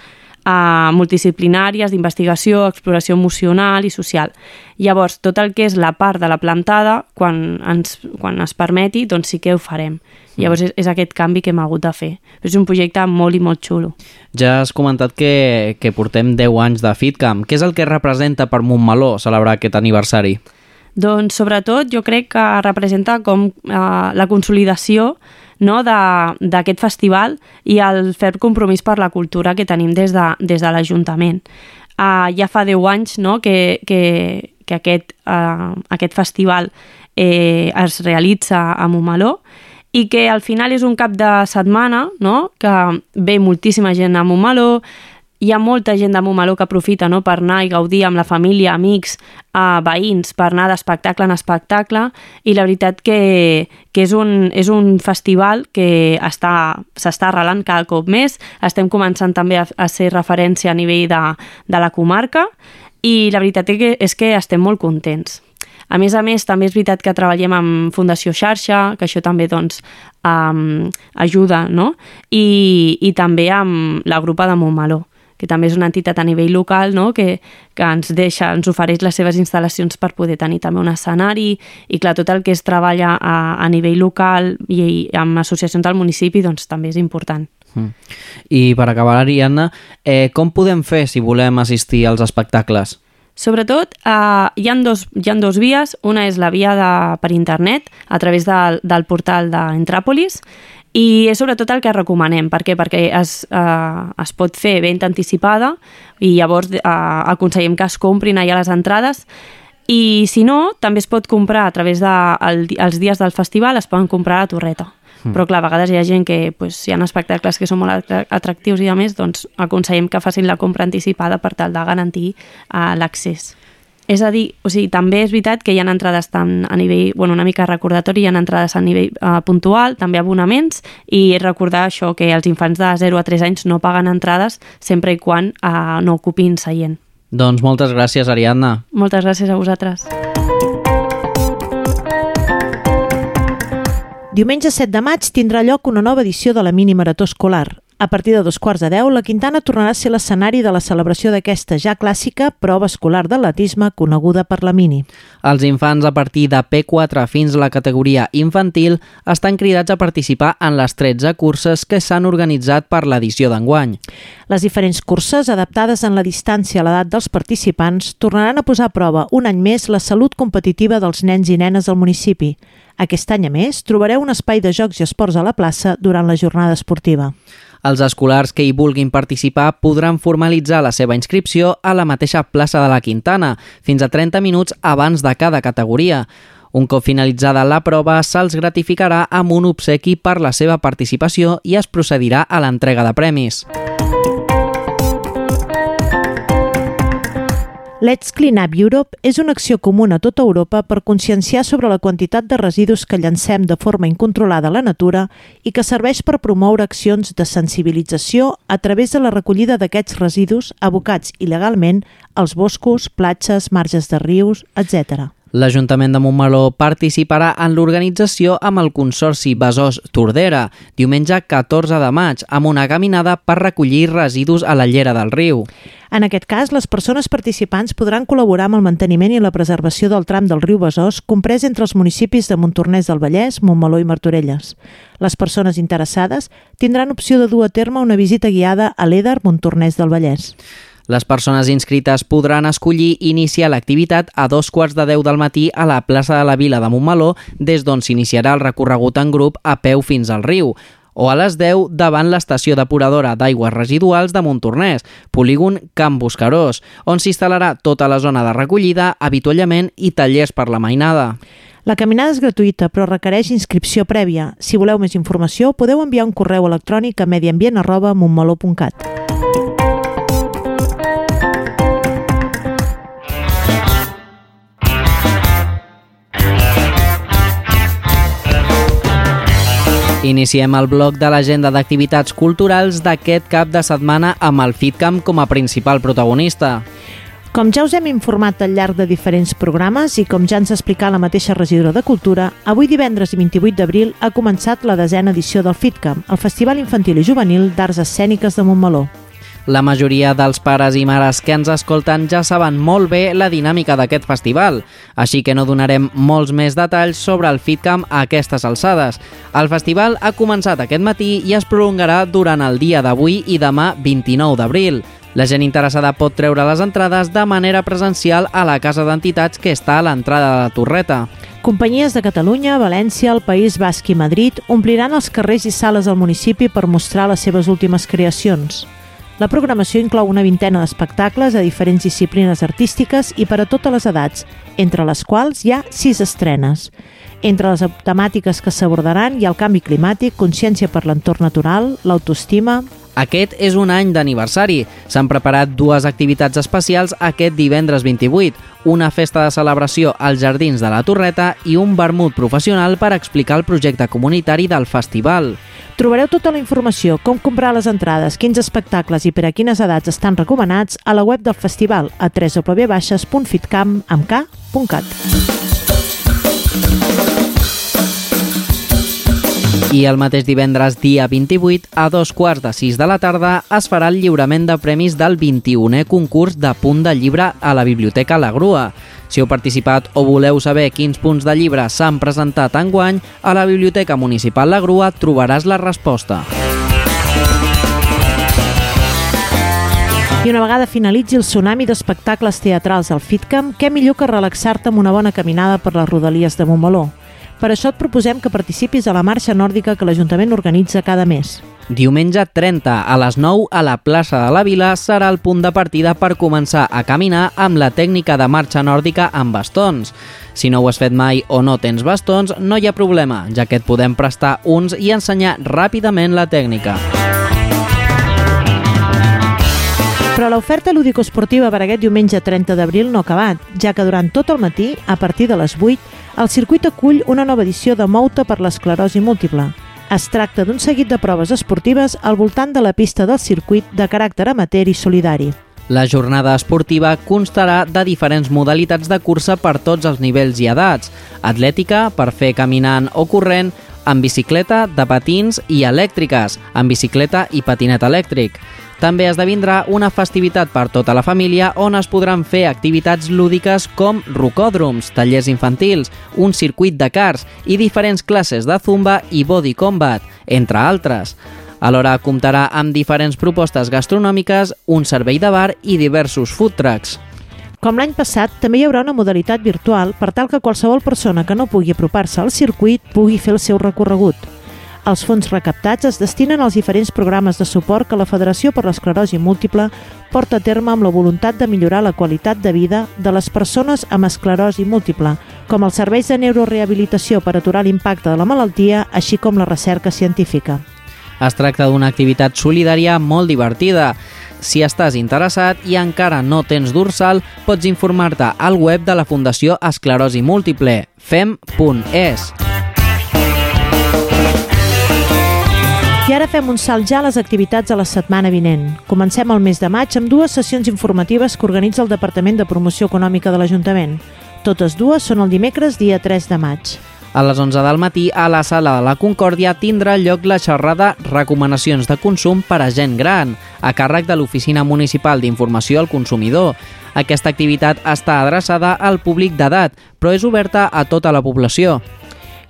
Speaker 8: eh, multidisciplinàries d'investigació, exploració emocional i social. Llavors, tot el que és la part de la plantada, quan, ens, quan es permeti, doncs sí que ho farem. Llavors és, és aquest canvi que hem hagut de fer. És un projecte molt i molt xulo.
Speaker 2: Ja has comentat que, que portem 10 anys de FitCamp. Què és el que representa per Montmeló celebrar aquest aniversari?
Speaker 8: Doncs sobretot jo crec que representa com eh, la consolidació no, d'aquest festival i el fer compromís per la cultura que tenim des de, des de l'Ajuntament. Uh, ja fa 10 anys no, que, que, que aquest, uh, aquest festival eh, es realitza a Montmeló i que al final és un cap de setmana no? que ve moltíssima gent a Montmeló, hi ha molta gent de Montmeló que aprofita no, per anar i gaudir amb la família, amics, eh, veïns, per anar d'espectacle en espectacle i la veritat que, que és, un, és un festival que està s'està arrelant cada cop més, estem començant també a, a ser referència a nivell de, de la comarca i la veritat que, és que estem molt contents. A més a més, també és veritat que treballem amb Fundació Xarxa, que això també doncs, um, ajuda, no? I, I també amb la grupa de Montmeló que també és una entitat a nivell local no? que, que ens deixa, ens ofereix les seves instal·lacions per poder tenir també un escenari i clar, tot el que es treballa a, a nivell local i, i amb associacions del municipi doncs també és important.
Speaker 2: Mm. I per acabar, Ariadna, eh, com podem fer si volem assistir als espectacles?
Speaker 8: Sobretot, eh, hi, ha dos, hi ha dos vies. Una és la via de, per internet, a través del, del portal d'Entràpolis, i és sobretot el que recomanem. Per què? Perquè es, eh, es pot fer venda anticipada i llavors eh, aconsellem que es comprin allà les entrades i si no, també es pot comprar a través dels de, el, dies del festival, es poden comprar a la torreta.
Speaker 2: Mm.
Speaker 8: Però clar, a vegades hi ha gent que pues, hi ha espectacles que són molt atra- atractius i a més doncs, aconsellem que facin la compra anticipada per tal de garantir uh, l'accés. És a dir, o sigui, també és veritat que hi ha entrades tant a nivell, bueno, una mica recordatori, hi ha entrades a nivell uh, puntual, també abonaments, i recordar això, que els infants de 0 a 3 anys no paguen entrades sempre i quan uh, no ocupin seient.
Speaker 2: Doncs moltes gràcies, Ariadna.
Speaker 8: Moltes gràcies a vosaltres.
Speaker 3: Diumenge 7 de maig tindrà lloc una nova edició de la mini marató escolar. A partir de dos quarts de deu, la Quintana tornarà a ser l'escenari de la celebració d'aquesta ja clàssica prova escolar d'atletisme coneguda per la mini.
Speaker 2: Els infants a partir de P4 fins a la categoria infantil estan cridats a participar en les 13 curses que s'han organitzat per l'edició d'enguany.
Speaker 3: Les diferents curses, adaptades en la distància a l'edat dels participants, tornaran a posar a prova un any més la salut competitiva dels nens i nenes del municipi. Aquest any, a més, trobareu un espai de jocs i esports a la plaça durant la jornada esportiva.
Speaker 2: Els escolars que hi vulguin participar podran formalitzar la seva inscripció a la mateixa plaça de la Quintana, fins a 30 minuts abans de cada categoria. Un cop finalitzada la prova, se'ls gratificarà amb un obsequi per la seva participació i es procedirà a l'entrega de premis.
Speaker 3: Let's Clean Up Europe és una acció comuna a tota Europa per conscienciar sobre la quantitat de residus que llancem de forma incontrolada a la natura i que serveix per promoure accions de sensibilització a través de la recollida d'aquests residus abocats il·legalment als boscos, platges, marges de rius, etc.
Speaker 2: L'Ajuntament de Montmeló participarà en l'organització amb el Consorci Besòs Tordera, diumenge 14 de maig, amb una caminada per recollir residus a la llera del riu.
Speaker 3: En aquest cas, les persones participants podran col·laborar amb el manteniment i la preservació del tram del riu Besòs comprès entre els municipis de Montornès del Vallès, Montmeló i Martorelles. Les persones interessades tindran opció de dur a terme una visita guiada a l'Eder Montornès del Vallès.
Speaker 2: Les persones inscrites podran escollir iniciar l'activitat a dos quarts de deu del matí a la plaça de la Vila de Montmeló, des d'on s'iniciarà el recorregut en grup a peu fins al riu o a les 10 davant l'estació depuradora d'aigües residuals de Montornès, polígon Camp Buscarós, on s'instal·larà tota la zona de recollida, avituallament i tallers per la mainada.
Speaker 3: La caminada és gratuïta, però requereix inscripció prèvia. Si voleu més informació, podeu enviar un correu electrònic a mediambient.montmeló.cat.
Speaker 2: Iniciem el bloc de l'agenda d'activitats culturals d'aquest cap de setmana amb el FitCamp com a principal protagonista.
Speaker 3: Com ja us hem informat al llarg de diferents programes i com ja ens ha explicat la mateixa regidora de Cultura, avui divendres 28 d'abril ha començat la desena edició del FitCamp, el Festival Infantil i Juvenil d'Arts Escèniques de Montmeló.
Speaker 2: La majoria dels pares i mares que ens escolten ja saben molt bé la dinàmica d'aquest festival, així que no donarem molts més detalls sobre el FitCamp a aquestes alçades. El festival ha començat aquest matí i es prolongarà durant el dia d'avui i demà 29 d'abril. La gent interessada pot treure les entrades de manera presencial a la Casa d'Entitats que està a l'entrada de la Torreta.
Speaker 3: Companyies de Catalunya, València, el País Basc i Madrid ompliran els carrers i sales del municipi per mostrar les seves últimes creacions. La programació inclou una vintena d'espectacles a diferents disciplines artístiques i per a totes les edats, entre les quals hi ha sis estrenes. Entre les temàtiques que s'abordaran hi ha el canvi climàtic, consciència per l'entorn natural, l'autoestima,
Speaker 2: Aquest és un any d'aniversari. S'han preparat dues activitats especials aquest divendres 28, una festa de celebració als Jardins de la Torreta i un vermut professional per explicar el projecte comunitari del festival.
Speaker 3: Trobareu tota la informació, com comprar les entrades, quins espectacles i per a quines edats estan recomanats a la web del festival a www.fitcamp.cat.
Speaker 2: I el mateix divendres, dia 28, a dos quarts de sis de la tarda, es farà el lliurament de premis del 21è concurs de punt de llibre a la Biblioteca La Grua. Si heu participat o voleu saber quins punts de llibre s'han presentat enguany, a la Biblioteca Municipal La Grua trobaràs la resposta.
Speaker 3: I una vegada finalitzi el tsunami d'espectacles teatrals al FitCamp, què millor que relaxar-te amb una bona caminada per les rodalies de Montmeló? Per això et proposem que participis a la marxa nòrdica que l'Ajuntament organitza cada mes.
Speaker 2: Diumenge 30 a les 9 a la plaça de la Vila serà el punt de partida per començar a caminar amb la tècnica de marxa nòrdica amb bastons. Si no ho has fet mai o no tens bastons, no hi ha problema, ja que et podem prestar uns i ensenyar ràpidament la tècnica.
Speaker 3: Però l'oferta lúdico-esportiva per aquest diumenge 30 d'abril no ha acabat, ja que durant tot el matí, a partir de les 8, el circuit acull una nova edició de Mouta per l'esclerosi múltiple. Es tracta d'un seguit de proves esportives al voltant de la pista del circuit de caràcter amateur i solidari.
Speaker 2: La jornada esportiva constarà de diferents modalitats de cursa per tots els nivells i edats. Atlètica, per fer caminant o corrent, amb bicicleta, de patins i elèctriques, amb bicicleta i patinet elèctric. També esdevindrà una festivitat per tota la família on es podran fer activitats lúdiques com rocòdroms, tallers infantils, un circuit de cars i diferents classes de zumba i body combat, entre altres. Alhora comptarà amb diferents propostes gastronòmiques, un servei de bar i diversos food trucks.
Speaker 3: Com l'any passat, també hi haurà una modalitat virtual per tal que qualsevol persona que no pugui apropar-se al circuit pugui fer el seu recorregut. Els fons recaptats es destinen als diferents programes de suport que la Federació per l'Esclerosi Múltiple porta a terme amb la voluntat de millorar la qualitat de vida de les persones amb esclerosi múltiple, com els serveis de neurorehabilitació per aturar l'impacte de la malaltia, així com la recerca científica.
Speaker 2: Es tracta d'una activitat solidària molt divertida. Si estàs interessat i encara no tens dorsal, pots informar-te al web de la Fundació Esclerosi Múltiple, fem.es.
Speaker 3: I ara fem un salt ja a les activitats de la setmana vinent. Comencem el mes de maig amb dues sessions informatives que organitza el Departament de Promoció Econòmica de l'Ajuntament. Totes dues són el dimecres, dia 3 de maig.
Speaker 2: A les 11 del matí, a la sala de la Concòrdia tindrà lloc la xerrada Recomanacions de consum per a gent gran, a càrrec de l'Oficina Municipal d'Informació al Consumidor. Aquesta activitat està adreçada al públic d'edat, però és oberta a tota la població.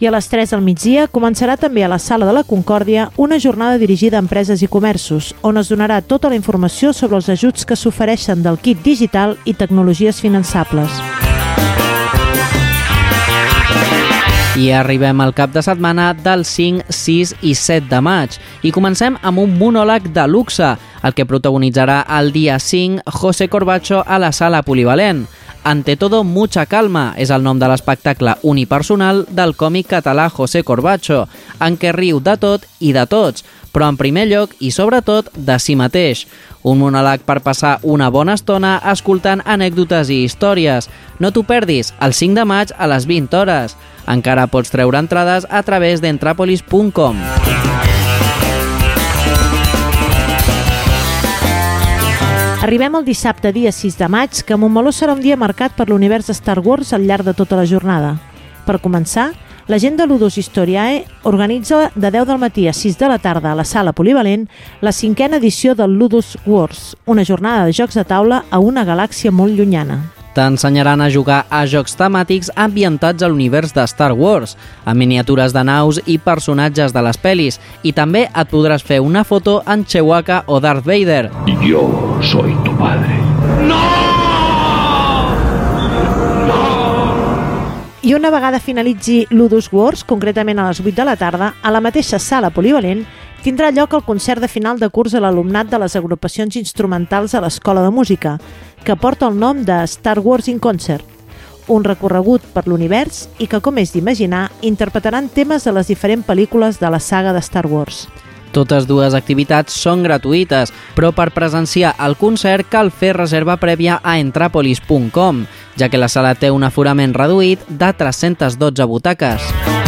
Speaker 3: I a les 3 del migdia començarà també a la Sala de la Concòrdia una jornada dirigida a empreses i comerços, on es donarà tota la informació sobre els ajuts que s'ofereixen del kit digital i tecnologies finançables.
Speaker 2: I arribem al cap de setmana del 5, 6 i 7 de maig. I comencem amb un monòleg de luxe, el que protagonitzarà el dia 5 José Corbacho a la sala polivalent. Ante todo, mucha calma és el nom de l'espectacle unipersonal del còmic català José Corbacho, en què riu de tot i de tots, però en primer lloc i sobretot de si mateix. Un monòleg per passar una bona estona escoltant anècdotes i històries. No t'ho perdis, el 5 de maig a les 20 hores. Encara pots treure entrades a través d'entrapolis.com.
Speaker 3: Arribem al dissabte, dia 6 de maig, que Montmeló serà un dia marcat per l'univers de Star Wars al llarg de tota la jornada. Per començar, la gent de Ludus Historiae organitza de 10 del matí a 6 de la tarda a la sala polivalent la cinquena edició del Ludus Wars, una jornada de jocs de taula a una galàxia molt llunyana.
Speaker 2: T'ensenyaran a jugar a jocs temàtics ambientats a l'univers de Star Wars, amb miniatures de naus i personatges de les pel·lis, i també et podràs fer una foto amb Chewbacca o Darth Vader.
Speaker 9: Yo soy tu padre.
Speaker 3: I una vegada finalitzi Ludus Wars, concretament a les 8 de la tarda, a la mateixa sala polivalent, tindrà lloc el concert de final de curs a l'alumnat de les agrupacions instrumentals a l'Escola de Música, que porta el nom de Star Wars in Concert, un recorregut per l'univers i que, com és d'imaginar, interpretaran temes de les diferents pel·lícules de la saga de Star Wars.
Speaker 2: Totes dues activitats són gratuïtes, però per presenciar el concert cal fer reserva prèvia a entrapolis.com, ja que la sala té un aforament reduït de 312 butaques.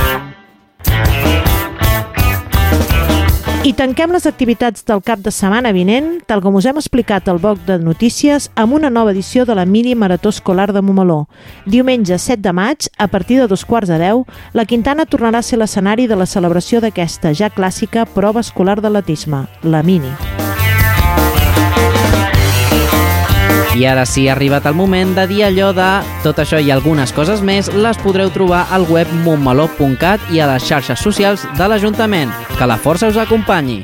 Speaker 3: I tanquem les activitats del cap de setmana vinent, tal com us hem explicat al bloc de notícies, amb una nova edició de la Mini Marató Escolar de Montmeló. Diumenge 7 de maig, a partir de dos quarts de 10, la Quintana tornarà a ser l'escenari de la celebració d'aquesta ja clàssica prova escolar d'atletisme, la Mini.
Speaker 2: I ara sí, ha arribat el moment de dir allò de tot això i algunes coses més les podreu trobar al web montmeló.cat i a les xarxes socials de l'Ajuntament. Que la força us acompanyi!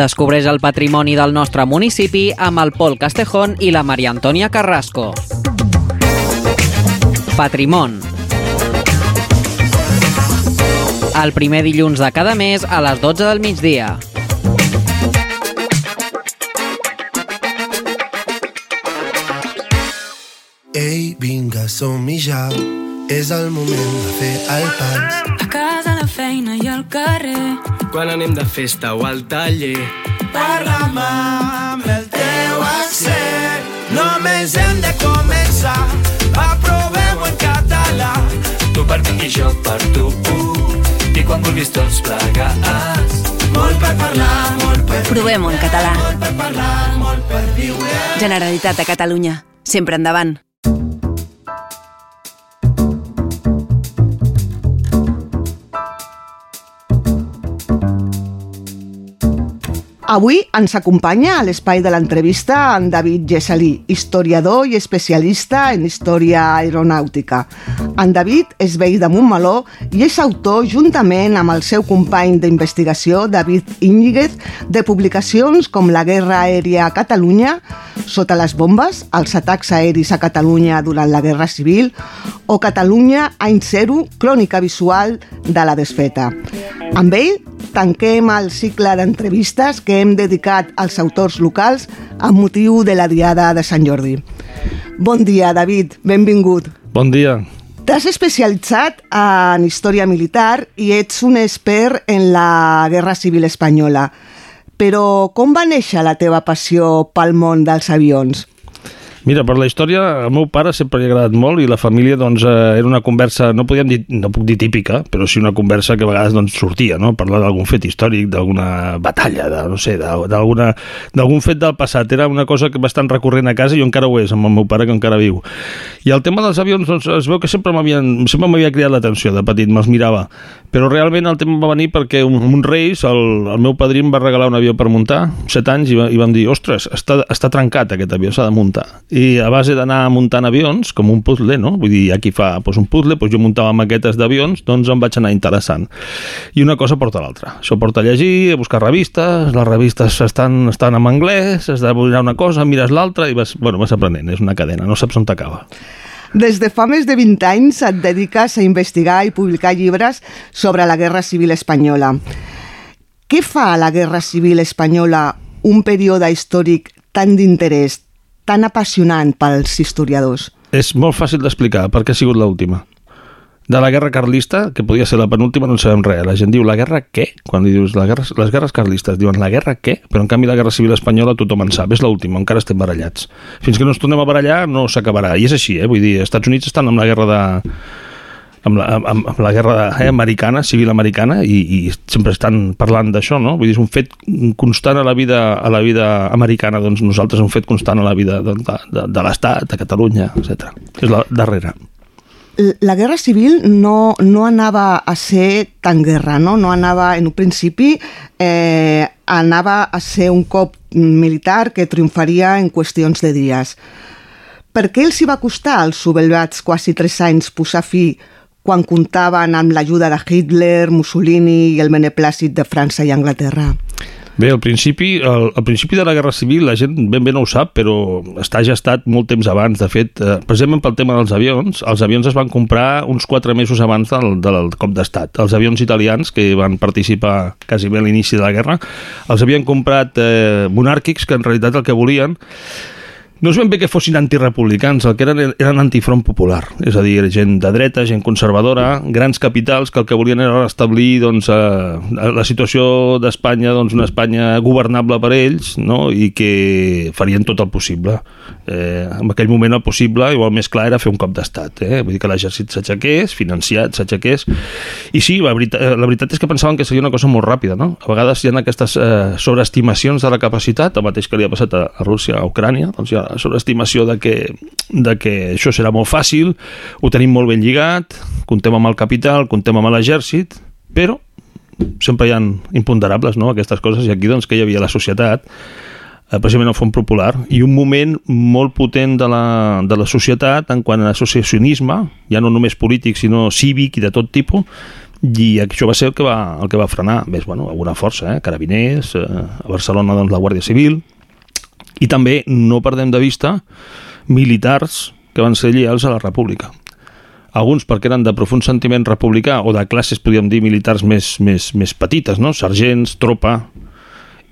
Speaker 2: Descobreix el patrimoni del nostre municipi amb el Pol Castejón i la Maria Antònia Carrasco. Patrimon. El primer dilluns de cada mes a les 12 del migdia.
Speaker 10: Ei, vinga, som-hi ja. És el moment de fer el pas.
Speaker 11: A casa, a la feina i al carrer.
Speaker 12: Quan anem de festa o al taller.
Speaker 10: Parla'm amb el teu accent. Només hem de començar. Aprovem-ho en català.
Speaker 12: Tu per mi i jo per tu. I quan vulguis tots plegats.
Speaker 10: Molt per parlar, molt per
Speaker 13: Provem-ho en català.
Speaker 10: Molt per parlar, molt per viure.
Speaker 13: Generalitat de Catalunya. Sempre endavant.
Speaker 14: Avui ens acompanya a l'espai de l'entrevista en David Gessalí, historiador i especialista en història aeronàutica. En David és veí de Montmeló i és autor, juntament amb el seu company d'investigació, David Íñiguez, de publicacions com La guerra aèria a Catalunya, Sota les bombes, els atacs aeris a Catalunya durant la Guerra Civil o Catalunya any zero, crònica visual de la desfeta. Amb ell tanquem el cicle d'entrevistes que hem dedicat als autors locals amb motiu de la Diada de Sant Jordi. Bon dia, David, benvingut.
Speaker 15: Bon dia.
Speaker 14: T'has especialitzat en història militar i ets un expert en la Guerra Civil Espanyola. Però com va néixer la teva passió pel món dels avions?
Speaker 15: Mira, per la història, al meu pare sempre li ha agradat molt i la família, doncs, eh, era una conversa, no podíem dir, no puc dir típica, però sí una conversa que a vegades doncs, sortia, no? Parlar d'algun fet històric, d'alguna batalla, de, no sé, d'algun fet del passat. Era una cosa que bastant recurrent a casa i jo encara ho és, amb el meu pare que encara viu. I el tema dels avions, doncs, es veu que sempre m'havia cridat l'atenció de petit, me'ls mirava. Però realment el tema va venir perquè un, un reis, el, el meu padrí em va regalar un avió per muntar, set anys, i, va, i vam dir, ostres, està, està trencat aquest avió, s'ha de muntar i a base d'anar muntant avions, com un puzzle, no? Vull dir, aquí fa doncs, un puzzle, doncs jo muntava maquetes d'avions, doncs em vaig anar interessant. I una cosa porta l'altra. Això porta a llegir, a buscar revistes, les revistes estan, estan en anglès, has de mirar una cosa, mires l'altra i vas, bueno, vas aprenent, és una cadena, no saps on t'acaba.
Speaker 14: Des de fa més de 20 anys et dediques a investigar i publicar llibres sobre la Guerra Civil Espanyola. Què fa la Guerra Civil Espanyola un període històric tan d'interès, tan apassionant pels historiadors?
Speaker 15: És molt fàcil d'explicar perquè ha sigut l'última. De la guerra carlista, que podia ser la penúltima, no en sabem res. La gent diu, la guerra què? Quan li dius la guerra, les guerres carlistes, diuen, la guerra què? Però en canvi la guerra civil espanyola tothom en sap, és l'última, encara estem barallats. Fins que no ens tornem a barallar no s'acabarà. I és així, eh? Vull dir, els Estats Units estan amb la guerra de amb la, amb, amb la guerra eh, americana, civil americana, i, i sempre estan parlant d'això, no? Vull dir, és un fet constant a la vida, a la vida americana, doncs nosaltres un fet constant a la vida de, de, de, de l'Estat, de Catalunya, etc. És la darrera.
Speaker 14: La guerra civil no, no anava a ser tan guerra, no? No anava, en un principi, eh, anava a ser un cop militar que triomfaria en qüestions de dies. Per què els hi va costar als subelvats quasi tres anys posar fi quan comptaven amb l'ajuda de Hitler, Mussolini i el beneplàcit de França i Anglaterra?
Speaker 15: Bé, al principi, al, al principi de la Guerra Civil la gent ben bé no ho sap, però està gestat molt temps abans. De fet, eh, precisament pel tema dels avions, els avions es van comprar uns quatre mesos abans del, del cop d'estat. Els avions italians, que van participar quasi bé a l'inici de la guerra, els havien comprat eh, monàrquics, que en realitat el que volien no és ben bé que fossin antirepublicans, el que eren eren antifront popular, és a dir, gent de dreta, gent conservadora, grans capitals que el que volien era restablir doncs, eh, la situació d'Espanya, doncs, una Espanya governable per ells, no? i que farien tot el possible. Eh, en aquell moment el possible, igual més clar, era fer un cop d'estat, eh? vull dir que l'exèrcit s'aixequés, financiat, s'aixequés, i sí, la veritat, la veritat és que pensaven que seria una cosa molt ràpida, no? A vegades hi ha aquestes eh, sobreestimacions de la capacitat, el mateix que li ha passat a, a Rússia, a Ucrània, doncs ha sobreestimació de que, de que això serà molt fàcil, ho tenim molt ben lligat, comptem amb el capital, comptem amb l'exèrcit, però sempre hi ha imponderables, no?, aquestes coses, i aquí doncs que hi havia la societat, eh, precisament el Font Popular, i un moment molt potent de la, de la societat en quant a associacionisme, ja no només polític, sinó cívic i de tot tipus, i això va ser el que va, el que va frenar més, bueno, alguna força, eh? carabiners eh, a Barcelona doncs, la Guàrdia Civil i també no perdem de vista militars que van ser lleials a la República alguns perquè eren de profund sentiment republicà o de classes, podríem dir, militars més, més, més petites, no? sergents, tropa,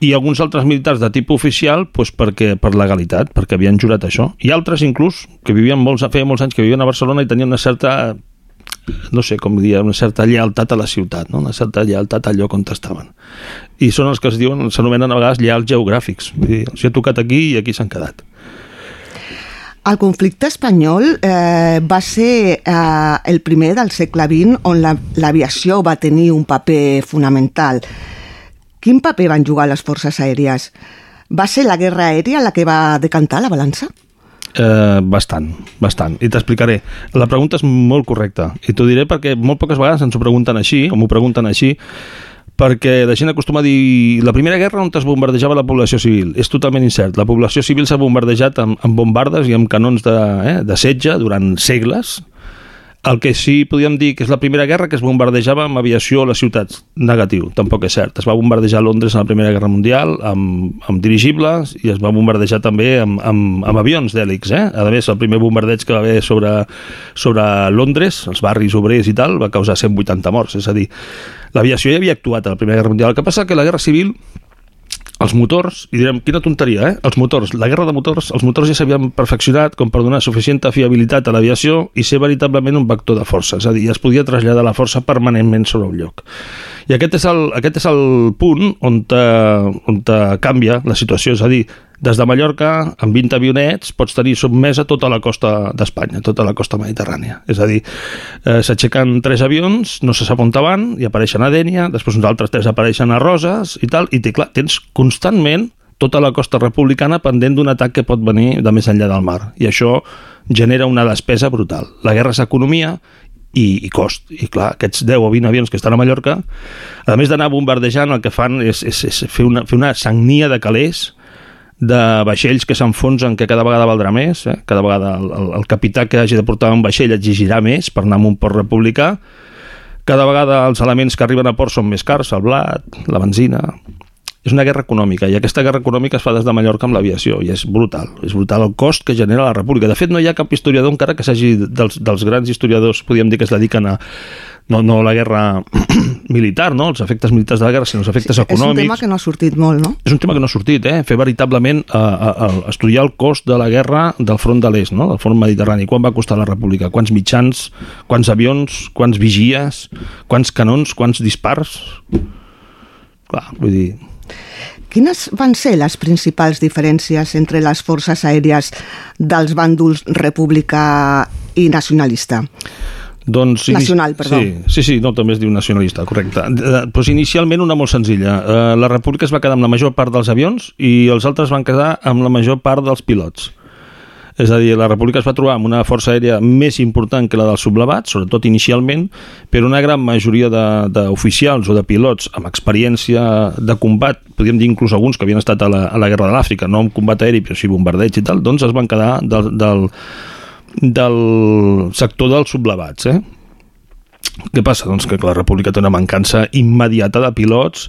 Speaker 15: i alguns altres militars de tipus oficial doncs perquè, per legalitat, perquè havien jurat això. I altres inclús, que vivien molts, feia molts anys que vivien a Barcelona i tenien una certa no sé com dir, una certa lleialtat a la ciutat, no? una certa lleialtat al lloc on estaven. I són els que es diuen, s'anomenen a vegades lleials geogràfics. Vull dir, els he tocat aquí i aquí s'han quedat.
Speaker 14: El conflicte espanyol eh, va ser eh, el primer del segle XX on la- l'aviació va tenir un paper fonamental. Quin paper van jugar les forces aèries? Va ser la guerra aèria la que va decantar la balança?
Speaker 15: Eh, bastant, bastant. I t'explicaré. La pregunta és molt correcta. I t'ho diré perquè molt poques vegades ens ho pregunten així, o m'ho pregunten així, perquè la gent acostuma a dir la primera guerra on es bombardejava la població civil. És totalment incert. La població civil s'ha bombardejat amb, amb bombardes i amb canons de, eh, de setge durant segles. El que sí podíem dir que és la primera guerra que es bombardejava amb aviació a les ciutats. Negatiu, tampoc és cert. Es va bombardejar Londres en la Primera Guerra Mundial amb, amb dirigibles i es va bombardejar també amb, amb, amb avions d'hèlix. Eh? A més, el primer bombardeig que va haver sobre, sobre Londres, els barris obrers i tal, va causar 180 morts. És a dir, l'aviació ja havia actuat a la Primera Guerra Mundial. El que passa que la Guerra Civil els motors, i direm, quina tonteria, eh? Els motors, la guerra de motors, els motors ja s'havien perfeccionat com per donar suficient fiabilitat a l'aviació i ser veritablement un vector de força, és a dir, ja es podia traslladar la força permanentment sobre un lloc. I aquest és el, aquest és el punt on, te, on te canvia la situació, és a dir, des de Mallorca, amb 20 avionets, pots tenir sotmesa tota la costa d'Espanya, tota la costa mediterrània. És a dir, eh, s'aixequen tres avions, no se sap on van, i apareixen a Dènia, després uns altres tres apareixen a Roses i tal, i clar, tens constantment tota la costa republicana pendent d'un atac que pot venir de més enllà del mar. I això genera una despesa brutal. La guerra és economia i, i cost. I clar, aquests 10 o 20 avions que estan a Mallorca, a més d'anar bombardejant, el que fan és, és, és fer, una, fer una sagnia de calés de vaixells que s'enfonsen que cada vegada valdrà més, eh? cada vegada el, el, el capità que hagi de portar un vaixell exigirà més per anar a un port republicà, cada vegada els elements que arriben a port són més cars, el blat, la benzina... És una guerra econòmica i aquesta guerra econòmica es fa des de Mallorca amb l'aviació i és brutal, és brutal el cost que genera la república. De fet, no hi ha cap historiador encara que s'hagi, dels, dels grans historiadors, podríem dir que es dediquen a, no, no la guerra militar, no? els efectes militars de la guerra, sinó els efectes
Speaker 14: És un
Speaker 15: econòmics.
Speaker 14: tema que no ha sortit molt, no?
Speaker 15: És un tema que no ha sortit, eh? fer veritablement a, a, a estudiar el cost de la guerra del front de l'est, no? del front mediterrani. Quan va costar la república? Quants mitjans, quants avions, quants vigies, quants canons, quants dispars? Clar, vull dir...
Speaker 14: Quines van ser les principals diferències entre les forces aèries dels bàndols republicà i nacionalista?
Speaker 15: Doncs,
Speaker 14: Nacional, perdó.
Speaker 15: Sí, sí, sí, no, també es diu nacionalista, correcte. Eh, Doncs inicialment una molt senzilla. Eh, La república es va quedar amb la major part dels avions i els altres van quedar amb la major part dels pilots. És a dir, la república es va trobar amb una força aèria més important que la dels sublevats, sobretot inicialment, però una gran majoria d'oficials o de pilots amb experiència de combat, podríem dir inclús alguns que havien estat a la, a la guerra de l'Àfrica, no amb combat aeri, però sí bombardeig i tal, doncs es van quedar del, del, del sector dels sublevats, eh? Què passa? Doncs que la República té una mancança immediata de pilots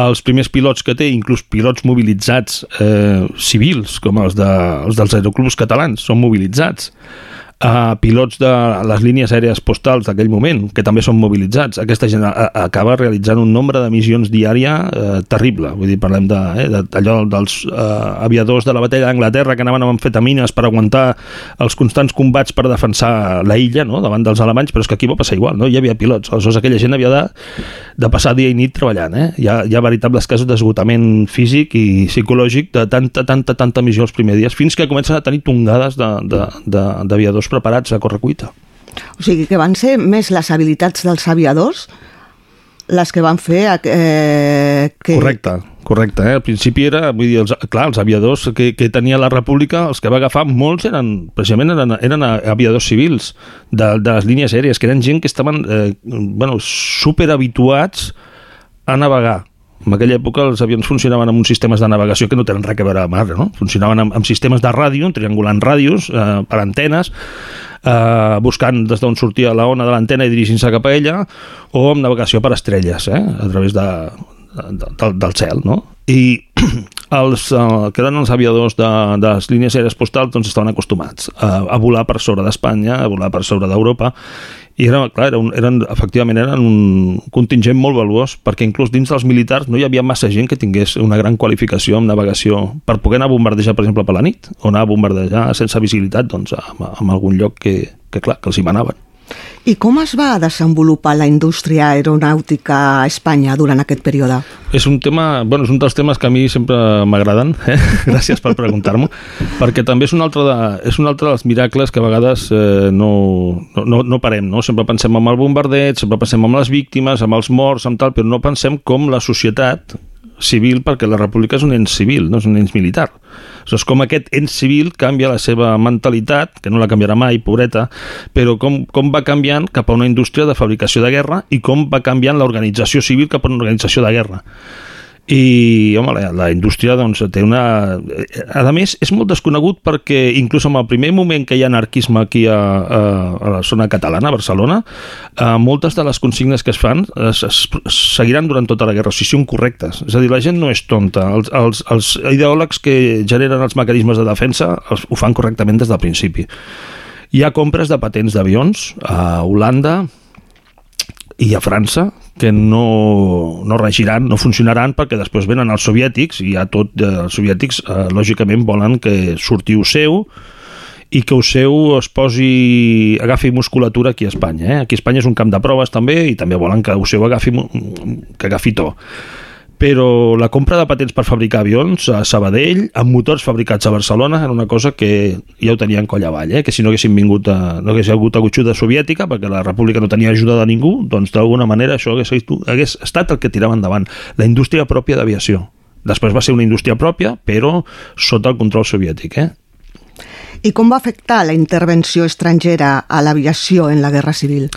Speaker 15: els primers pilots que té, inclús pilots mobilitzats eh, civils, com els, de, els dels aeroclubs catalans, són mobilitzats. Uh, pilots de les línies aèries postals d'aquell moment, que també són mobilitzats. Aquesta gent a, a, acaba realitzant un nombre de missions diària eh, terrible. Vull dir, parlem de, eh, de, allò dels eh, aviadors de la batalla d'Anglaterra que anaven amb amfetamines per aguantar els constants combats per defensar la illa no? davant dels alemanys, però és que aquí va passar igual, no? hi havia pilots. Aleshores aquella gent havia de, de passar dia i nit treballant. Eh? Hi, ha, hi ha veritables casos d'esgotament físic i psicològic de tanta, tanta, tanta missió els primers dies, fins que comencen a tenir tongades d'aviadors de, de, d'aviadors preparats a correcuita.
Speaker 14: O sigui, que van ser més les habilitats dels aviadors les que van fer eh, que...
Speaker 15: Correcte, correcte. Eh? Al principi era, vull dir, els, clar, els aviadors que, que tenia la República, els que va agafar, molts eren, precisament eren, eren aviadors civils de, de les línies aèries, que eren gent que estaven eh, bueno, super habituats a navegar. En aquella època els avions funcionaven amb uns sistemes de navegació que no tenen res a veure amb ara, no? Funcionaven amb, amb sistemes de ràdio, triangulant ràdios, eh, per antenes, eh, buscant des d'on sortia la ona de l'antena i dirigint-se cap a ella, o amb navegació per estrelles, eh, a través de, de, del, del cel, no? I els uh, que eren els aviadors de, de les línies aèries postals doncs estaven acostumats a, a volar per sobre d'Espanya, a volar per sobre d'Europa, i era, clar, era un, eren, efectivament eren un contingent molt valuós, perquè inclús dins dels militars no hi havia massa gent que tingués una gran qualificació en navegació per poder anar a bombardejar, per exemple, per la nit, o anar a bombardejar sense visibilitat doncs, en, en algun lloc que, que, clar, que els hi manaven.
Speaker 14: I com es va desenvolupar la indústria aeronàutica a Espanya durant aquest període?
Speaker 15: És un tema, bueno, és un dels temes que a mi sempre m'agraden, eh? gràcies per preguntar-m'ho, perquè també és un, altre de, és un altre dels miracles que a vegades eh, no, no, no parem, no? Sempre pensem en el bombardeig, sempre pensem en les víctimes, amb els morts, amb tal, però no pensem com la societat civil, perquè la república és un ens civil, no és un ens militar. Aleshores, com aquest ens civil canvia la seva mentalitat, que no la canviarà mai, pobreta, però com, com va canviant cap a una indústria de fabricació de guerra i com va canviant l'organització civil cap a una organització de guerra i home, la, la indústria doncs, té una... A més, és molt desconegut perquè inclús en el primer moment que hi ha anarquisme aquí a, a, a la zona catalana, a Barcelona, eh, moltes de les consignes que es fan es, es, es seguiran durant tota la guerra, o sigui, són correctes. És a dir, la gent no és tonta. Els, els, els ideòlegs que generen els mecanismes de defensa els, ho fan correctament des del principi. Hi ha compres de patents d'avions a Holanda, i a França que no, no regiran, no funcionaran perquè després venen els soviètics i ja tot, eh, els soviètics eh, lògicament volen que surti seu i que el seu es posi, agafi musculatura aquí a Espanya. Eh? Aquí a Espanya és un camp de proves també i també volen que el seu agafi, que agafi to però la compra de patents per fabricar avions a Sabadell, amb motors fabricats a Barcelona, era una cosa que ja ho tenien coll avall, eh? que si no haguessin vingut a, no hagués hagut agutxuda soviètica, perquè la república no tenia ajuda de ningú, doncs d'alguna manera això hagués, hagués estat el que tirava endavant, la indústria pròpia d'aviació. Després va ser una indústria pròpia, però sota el control soviètic. Eh?
Speaker 14: I com va afectar la intervenció estrangera a l'aviació en la Guerra Civil?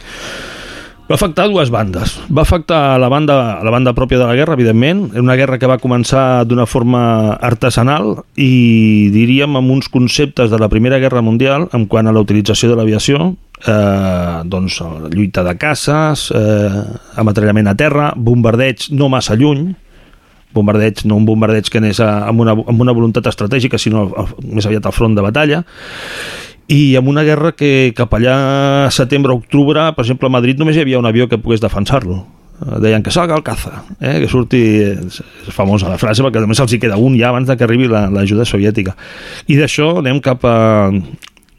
Speaker 15: Va afectar dues bandes. Va afectar la banda, la banda pròpia de la guerra, evidentment. Una guerra que va començar d'una forma artesanal i diríem amb uns conceptes de la Primera Guerra Mundial en quant a la utilització de l'aviació, eh, doncs lluita de caces, eh, ametrallament a terra, bombardeig no massa lluny, bombardeig, no un bombardeig que anés a, amb, una, amb una voluntat estratègica, sinó a, més aviat al front de batalla, i amb una guerra que cap allà setembre-octubre, per exemple, a Madrid només hi havia un avió que pogués defensar-lo. Eh, deien que salga el caza, eh? que surti... És, és famosa la frase, perquè només els hi queda un ja abans de que arribi l'ajuda la, soviètica. I d'això anem cap a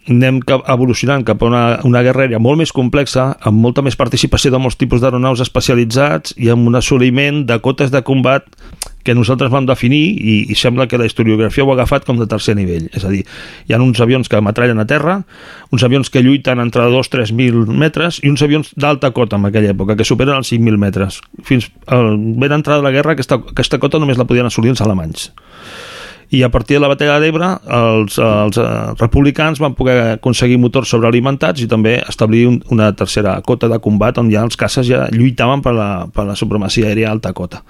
Speaker 15: anem cap, evolucionant cap a una, una guerra aèria molt més complexa, amb molta més participació de molts tipus d'aeronaus especialitzats i amb un assoliment de cotes de combat que nosaltres vam definir i, i sembla que la historiografia ho ha agafat com de tercer nivell. És a dir, hi ha uns avions que matrallen a terra, uns avions que lluiten entre 2-3.000 metres i uns avions d'alta cota en aquella època, que superen els 5.000 metres. Fins al ben entrada de la guerra aquesta, aquesta cota només la podien assolir els alemanys i a partir de la batalla d'Ebre els, els eh, republicans van poder aconseguir motors sobrealimentats i també establir un, una tercera cota de combat on ja els caces ja lluitaven per la, per la supremacia aèria alta cota.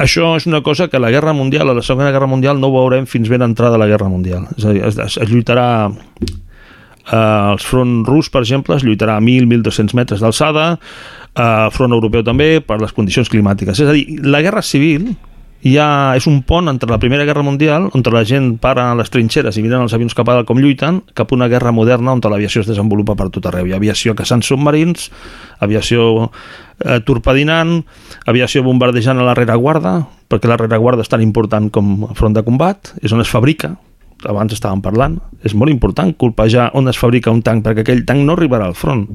Speaker 15: Això és una cosa que la Guerra Mundial, a la Segona Guerra Mundial, no veurem fins ben entrada la Guerra Mundial. És a dir, es, es, es lluitarà eh, el front rus, per exemple, es lluitarà a 1.000-1.200 metres d'alçada, eh, front europeu també, per les condicions climàtiques. És a dir, la Guerra Civil, ja és un pont entre la Primera Guerra Mundial, on la gent para a les trinxeres i miren els avions cap a dalt com lluiten, cap a una guerra moderna on l'aviació es desenvolupa per tot arreu. Hi ha aviació caçant submarins, aviació eh, torpedinant, aviació bombardejant a la rereguarda, perquè la rereguarda és tan important com front de combat, és on es fabrica, abans estàvem parlant, és molt important colpejar on es fabrica un tanc, perquè aquell tanc no arribarà al front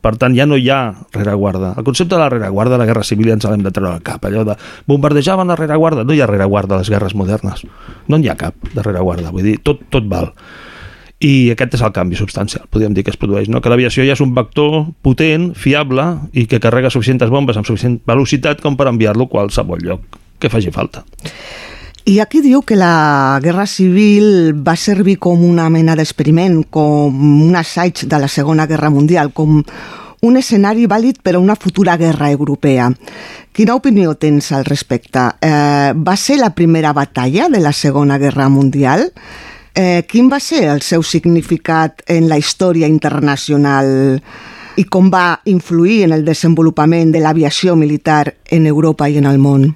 Speaker 15: per tant, ja no hi ha rereguarda. El concepte de la rereguarda de la Guerra Civil ja ens l'hem de treure al cap. Allò de bombardejaven la rereguarda. No hi ha rereguarda a les guerres modernes. No n'hi ha cap de rereguarda. Vull dir, tot, tot val. I aquest és el canvi substancial, podríem dir que es produeix, no? que l'aviació ja és un vector potent, fiable i que carrega suficients bombes amb suficient velocitat com per enviar-lo a qualsevol lloc que faci falta.
Speaker 14: I aquí diu que la Guerra Civil va servir com una mena d'experiment, com un assaig de la Segona Guerra Mundial, com un escenari vàlid per a una futura guerra europea. Quina opinió tens al respecte? Eh, va ser la primera batalla de la Segona Guerra Mundial? Eh, quin va ser el seu significat en la història internacional i com va influir en el desenvolupament de l'aviació militar en Europa i en el món?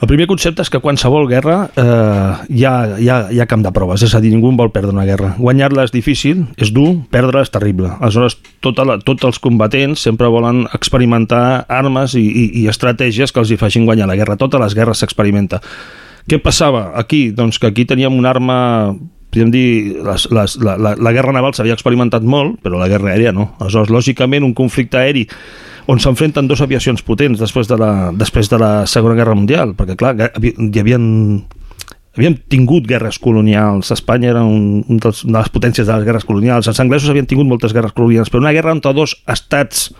Speaker 15: El primer concepte és que qualsevol guerra eh, hi, ha, hi, ha, hi ha camp de proves, és a dir, ningú vol perdre una guerra. Guanyar-la és difícil, és dur, perdre-la és terrible. Aleshores, tota la, tots els combatents sempre volen experimentar armes i, i, i estratègies que els hi facin guanyar la guerra. Totes les guerres s'experimenta. Què passava aquí? Doncs que aquí teníem una arma podríem dir, les, les, la, la, la guerra naval s'havia experimentat molt, però la guerra aèria no. Aleshores, lògicament, un conflicte aeri on s'enfrenten dos aviacions potents després de, la, després de la Segona Guerra Mundial, perquè clar, hi havien havíem tingut guerres colonials, Espanya era un, un dels, una de les potències de les guerres colonials, els anglesos havien tingut moltes guerres colonials, però una guerra entre dos estats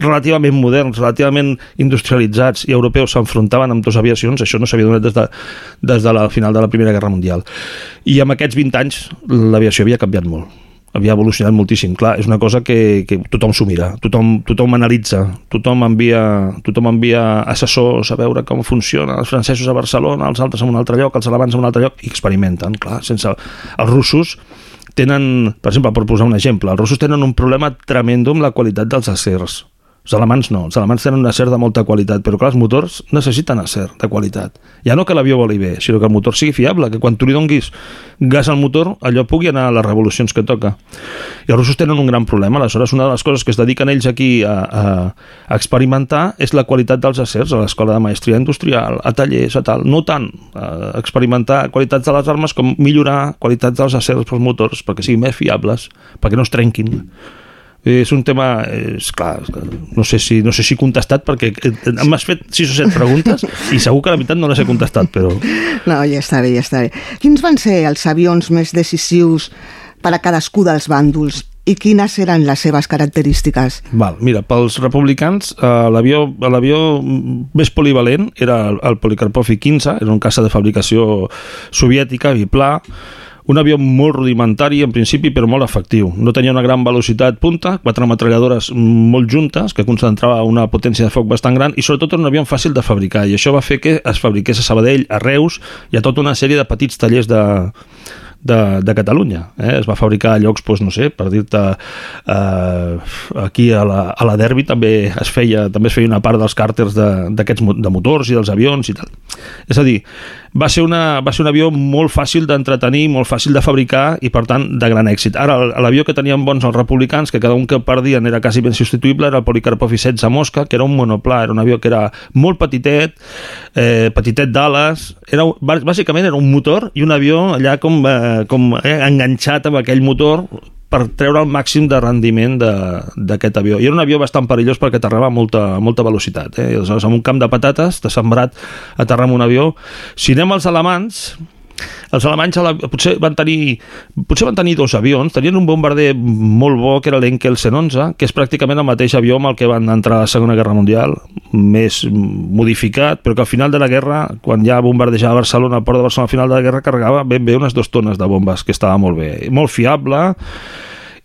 Speaker 15: relativament moderns, relativament industrialitzats i europeus s'enfrontaven amb dues aviacions, això no s'havia donat des de, des de la final de la Primera Guerra Mundial. I amb aquests 20 anys l'aviació havia canviat molt havia evolucionat moltíssim. Clar, és una cosa que, que tothom s'ho mira, tothom, tothom analitza, tothom envia, tothom envia assessors a veure com funciona, els francesos a Barcelona, els altres en un altre lloc, els alemans en un altre lloc, i experimenten, clar, sense... Els russos tenen, per exemple, per posar un exemple, els russos tenen un problema tremendo amb la qualitat dels acers els alemans no, els alemans tenen un acer de molta qualitat, però clar, els motors necessiten acer de qualitat. Ja no que l'avió voli bé, sinó que el motor sigui fiable, que quan tu li donguis gas al motor, allò pugui anar a les revolucions que toca. I els russos tenen un gran problema, aleshores una de les coses que es dediquen ells aquí a, a, experimentar és la qualitat dels acers, a l'escola de maestria industrial, a tallers, a tal, no tant a experimentar qualitats de les armes com millorar qualitats dels acers pels motors perquè siguin més fiables, perquè no es trenquin és un tema, és clar, no sé si, no sé si he contestat perquè m'has fet sis o set preguntes i segur que la veritat no les he contestat, però...
Speaker 14: No, ja està bé, ja està bé. Quins van ser els avions més decisius per a cadascú dels bàndols i quines eren les seves característiques?
Speaker 15: Val, mira, pels republicans eh, l'avió més polivalent era el, el Polikarpov I-15, era un caça de fabricació soviètica, biplà, un avió molt rudimentari en principi però molt efectiu. No tenia una gran velocitat punta, quatre metralladores molt juntes que concentrava una potència de foc bastant gran i sobretot era un avió fàcil de fabricar i això va fer que es fabriqués a Sabadell, a Reus i a tota una sèrie de petits tallers de, de, de Catalunya. Eh? Es va fabricar a llocs, doncs, no sé, per dir-te, eh, aquí a la, a la Derby també es feia també es feia una part dels càrters d'aquests de, de motors i dels avions i tal. És a dir, va ser, una, va ser un avió molt fàcil d'entretenir, molt fàcil de fabricar i, per tant, de gran èxit. Ara, l'avió que tenien bons els republicans, que cada un que perdien era quasi ben substituïble, era el Polikarpov I-16 a Mosca, que era un monoplà, era un avió que era molt petitet, eh, petitet d'ales, era, bàsicament era un motor i un avió allà com, eh, com eh, enganxat amb aquell motor per treure el màxim de rendiment d'aquest avió. I era un avió bastant perillós perquè aterrava a molta, a molta velocitat. Eh? Aleshores, en un camp de patates, de sembrat, aterrar amb un avió. Si anem als alemans, els alemanys potser van tenir potser van tenir dos avions, tenien un bombarder molt bo que era l'Enkel 111 que és pràcticament el mateix avió amb el que van entrar a la Segona Guerra Mundial més modificat, però que al final de la guerra quan ja bombardejava Barcelona, al port de Barcelona al final de la guerra carregava ben bé unes dues tones de bombes que estava molt bé, molt fiable.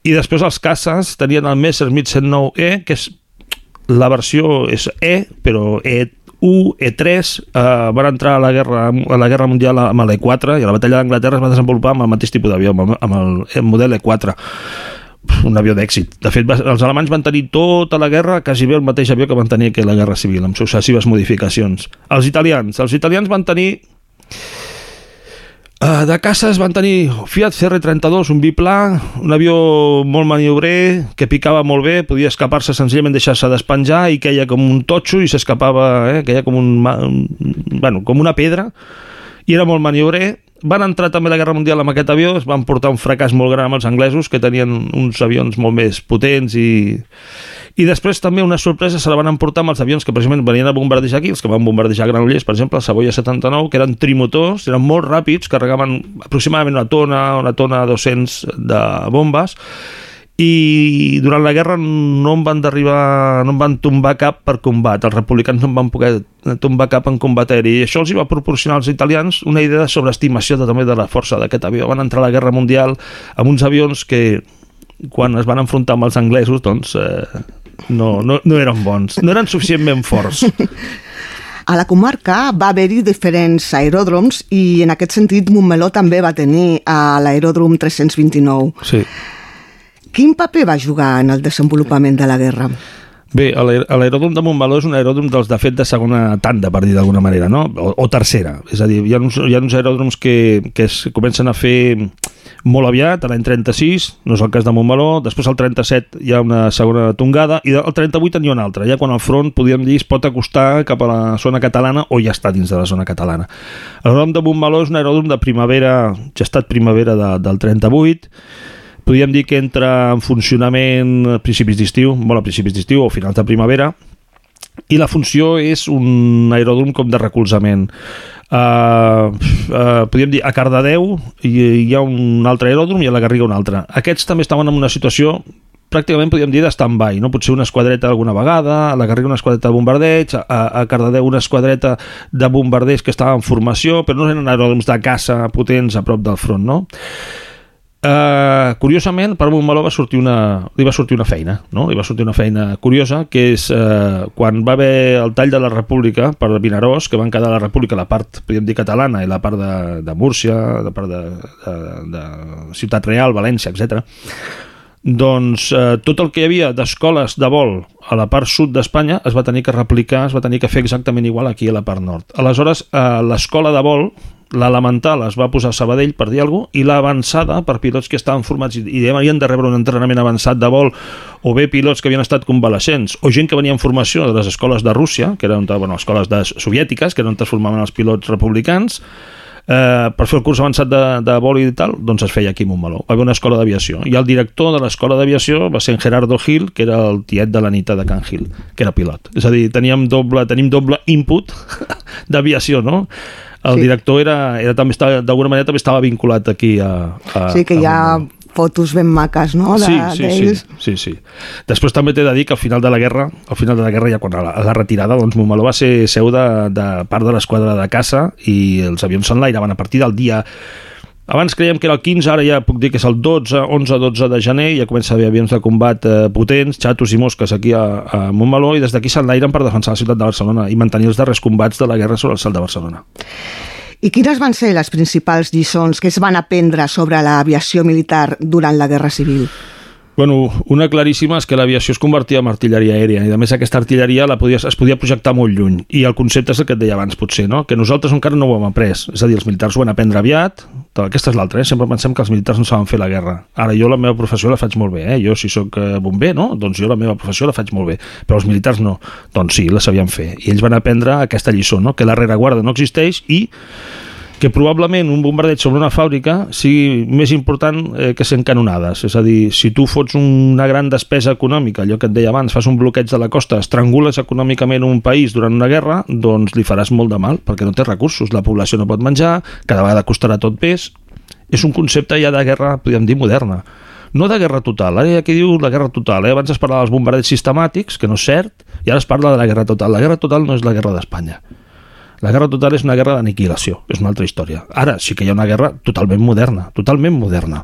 Speaker 15: I després els caces tenien el Messerschmitt 109E que és la versió és E, però E 1, E3 eh, van entrar a la guerra, a la guerra mundial amb l'E4 i a la batalla d'Anglaterra es va desenvolupar amb el mateix tipus d'avió, amb, amb el, el model E4 un avió d'èxit. De fet, els alemanys van tenir tota la guerra quasi bé el mateix avió que van tenir que la Guerra Civil, amb successives modificacions. Els italians. Els italians van tenir de caces van tenir Fiat CR32, un biplà, un avió molt maniobrer, que picava molt bé, podia escapar-se senzillament deixar-se despenjar i queia com un totxo i s'escapava, eh, queia com, un, bueno, com una pedra i era molt maniobrer. Van entrar també a la Guerra Mundial amb aquest avió, es van portar un fracàs molt gran amb els anglesos, que tenien uns avions molt més potents i, i després també una sorpresa se la van emportar amb els avions que precisament venien a bombardejar aquí, els que van bombardejar Granollers, per exemple, el Savoia 79, que eren trimotors, eren molt ràpids, carregaven aproximadament una tona, una tona 200 de bombes, i durant la guerra no en van derribar, no en van tombar cap per combat, els republicans no en van poder tombar cap en combat aeri, i això els hi va proporcionar als italians una idea de sobreestimació de, també de la força d'aquest avió. Van entrar a la Guerra Mundial amb uns avions que quan es van enfrontar amb els anglesos doncs eh, no, no, no eren bons, no eren suficientment forts.
Speaker 14: A la comarca va haver-hi diferents aeròdroms i en aquest sentit Montmeló també va tenir a l'aeròdrom 329.
Speaker 15: Sí.
Speaker 14: Quin paper va jugar en el desenvolupament de la guerra?
Speaker 15: Bé, l'aeròdrom de Montmeló és un aeròdrom dels, de fet, de segona tanda, per dir d'alguna manera, no? O, o tercera. És a dir, hi ha uns, hi ha uns aeròdroms que, que es comencen a fer molt aviat, a l'any 36, no és el cas de Montmeló, després al 37 hi ha una segona tongada, i al 38 n'hi ha una altra, ja quan el front, podríem dir, es pot acostar cap a la zona catalana o ja està dins de la zona catalana. L'aeròdrom de Montmeló és un aeròdrom de primavera, gestat primavera de, del 38, podríem dir que entra en funcionament a principis d'estiu, molt a principis d'estiu o finals de primavera, i la funció és un aeròdrom com de recolzament. Uh, uh, podríem dir a Cardedeu hi, hi ha un altre aeròdrom i a la Garriga un altre. Aquests també estaven en una situació pràcticament podríem dir de no? potser una esquadreta alguna vegada, a la Garriga una esquadreta de bombardeig, a, a Cardedeu una esquadreta de bombarders que estava en formació, però no eren aeròdroms de caça potents a prop del front, no? Uh, curiosament, per Montmeló va sortir una, li va sortir una feina, no? li va sortir una feina curiosa, que és uh, quan va haver el tall de la República per Vinaròs, que van quedar la República la part, podríem dir, catalana i la part de, de Múrcia, la part de, de, de Ciutat Real, València, etc. Doncs eh, tot el que hi havia d'escoles de vol a la part sud d'Espanya es va tenir que replicar, es va tenir que fer exactament igual aquí a la part nord. Aleshores, eh, l'escola de vol, l'elemental es va posar a Sabadell, per dir alguna cosa, i l'avançada per pilots que estaven formats i havien de rebre un entrenament avançat de vol, o bé pilots que havien estat convalescents, o gent que venia en formació de les escoles de Rússia, que eren bueno, escoles de, soviètiques, que eren on es formaven els pilots republicans, eh, per fer el curs avançat de, de vol i tal, doncs es feia aquí a Montmeló. Va haver una escola d'aviació. I el director de l'escola d'aviació va ser en Gerardo Gil, que era el tiet de l'Anita de Can Gil, que era pilot. És a dir, teníem doble, tenim doble input d'aviació, no? El
Speaker 14: Sí.
Speaker 15: director era, era també estava, d'alguna manera també estava vinculat aquí a, a
Speaker 14: Sí, que
Speaker 15: a
Speaker 14: hi ha fotos ben maques, no?, de-
Speaker 15: sí, sí, sí, sí, sí. Després també t'he de dir que al final de la guerra, al final de la guerra ja quan a la, a la retirada, doncs Montmeló va ser seu de, de part de l'esquadra de caça i els avions s'enlairaven a partir del dia abans creiem que era el 15, ara ja puc dir que és el 12, 11, 12 de gener, ja comença a haver avions de combat eh, potents, xatos i mosques aquí a, a Montmeló, i des d'aquí s'enlairen per defensar la ciutat de Barcelona i mantenir els darrers combats de la guerra sobre el cel de Barcelona.
Speaker 14: I quines van ser les principals lliçons que es van aprendre sobre l'aviació militar durant la Guerra Civil?
Speaker 15: Bueno, una claríssima és que l'aviació es convertia en artilleria aèria i a més aquesta artilleria la podies, es podia projectar molt lluny i el concepte és el que et deia abans potser, no? que nosaltres encara no ho hem après, és a dir, els militars ho van aprendre aviat, aquesta és l'altra, eh? sempre pensem que els militars no saben fer la guerra. Ara jo la meva professió la faig molt bé, eh? jo si sóc eh, bomber, no? doncs jo la meva professió la faig molt bé, però els militars no, doncs sí, la sabien fer i ells van aprendre aquesta lliçó, no? que la rereguarda no existeix i que probablement un bombardeig sobre una fàbrica sigui més important eh, que 100 canonades. És a dir, si tu fots una gran despesa econòmica, allò que et deia abans, fas un bloqueig de la costa, estrangules econòmicament un país durant una guerra, doncs li faràs molt de mal, perquè no té recursos, la població no pot menjar, cada vegada costarà tot més. És un concepte ja de guerra, podríem dir, moderna. No de guerra total, ara hi ha diu la guerra total, eh? abans es parlava dels bombardeigs sistemàtics, que no és cert, i ara es parla de la guerra total. La guerra total no és la guerra d'Espanya. La guerra total és una guerra d'aniquilació, és una altra història. Ara sí que hi ha una guerra totalment moderna, totalment moderna,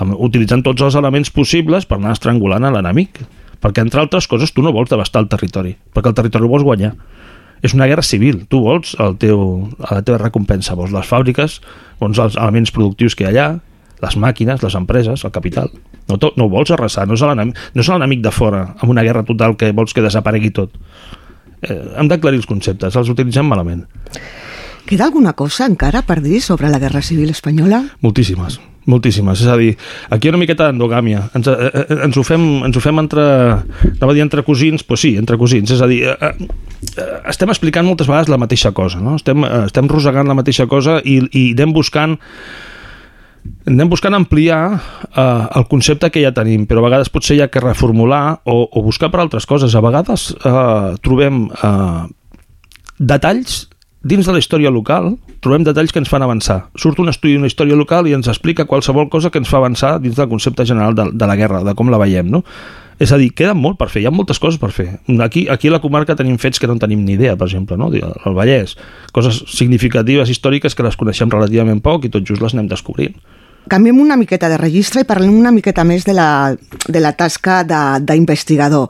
Speaker 15: amb, utilitzant tots els elements possibles per anar estrangulant a l'enemic. Perquè, entre altres coses, tu no vols devastar el territori, perquè el territori el vols guanyar. És una guerra civil, tu vols el teu, la teva recompensa, vols les fàbriques, vols els elements productius que hi ha allà, les màquines, les empreses, el capital. No, to, no ho vols arrasar, no és l'enemic no de fora, amb una guerra total que vols que desaparegui tot eh, hem d'aclarir els conceptes, els utilitzem malament.
Speaker 14: Queda alguna cosa encara per dir sobre la Guerra Civil Espanyola?
Speaker 15: Moltíssimes, moltíssimes. És a dir, aquí hi ha una miqueta d'endogàmia. Ens, eh, eh, ens, ho fem, ens ho fem entre... Anava a dir entre cosins, doncs sí, entre cosins. És a dir, eh, eh, estem explicant moltes vegades la mateixa cosa, no? Estem, eh, estem rosegant la mateixa cosa i, i anem buscant anem buscant ampliar eh, el concepte que ja tenim, però a vegades potser hi ha que reformular o, o buscar per altres coses. A vegades eh, trobem eh, detalls dins de la història local, trobem detalls que ens fan avançar. Surt un estudi d'una història local i ens explica qualsevol cosa que ens fa avançar dins del concepte general de, de la guerra, de com la veiem, no? És a dir, queda molt per fer, hi ha moltes coses per fer. Aquí, aquí a la comarca tenim fets que no en tenim ni idea, per exemple, no? el Vallès, coses significatives, històriques que les coneixem relativament poc i tot just les anem descobrint.
Speaker 14: Canviem una miqueta de registre i parlem una miqueta més de la, de la tasca d'investigador.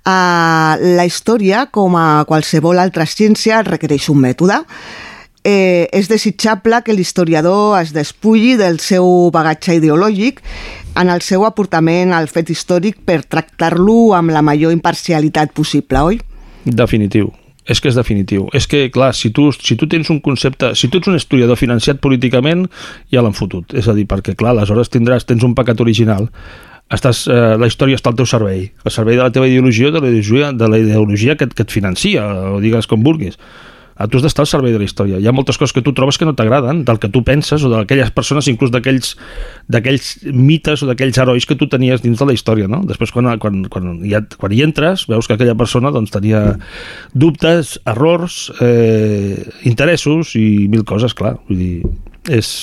Speaker 14: Uh, la història, com a qualsevol altra ciència, requereix un mètode. Eh, és desitjable que l'historiador es despulli del seu bagatge ideològic en el seu aportament al fet històric per tractar-lo amb la major imparcialitat possible, oi?
Speaker 15: Definitiu. És que és definitiu. És que, clar, si tu, si tu tens un concepte... Si tu ets un historiador financiat políticament, ja l'han fotut. És a dir, perquè, clar, aleshores tindràs, tens un pecat original. Estàs, eh, la història està al teu servei. Al servei de la teva ideologia de la ideologia, de la ideologia que, que et financia, o digues com vulguis. Tu has d'estar al servei de la història. Hi ha moltes coses que tu trobes que no t'agraden, del que tu penses, o d'aquelles persones, inclús d'aquells mites o d'aquells herois que tu tenies dins de la història, no? Després, quan, quan, quan, hi, ha, quan hi entres, veus que aquella persona doncs, tenia dubtes, errors, eh, interessos i mil coses, clar. Vull dir, és...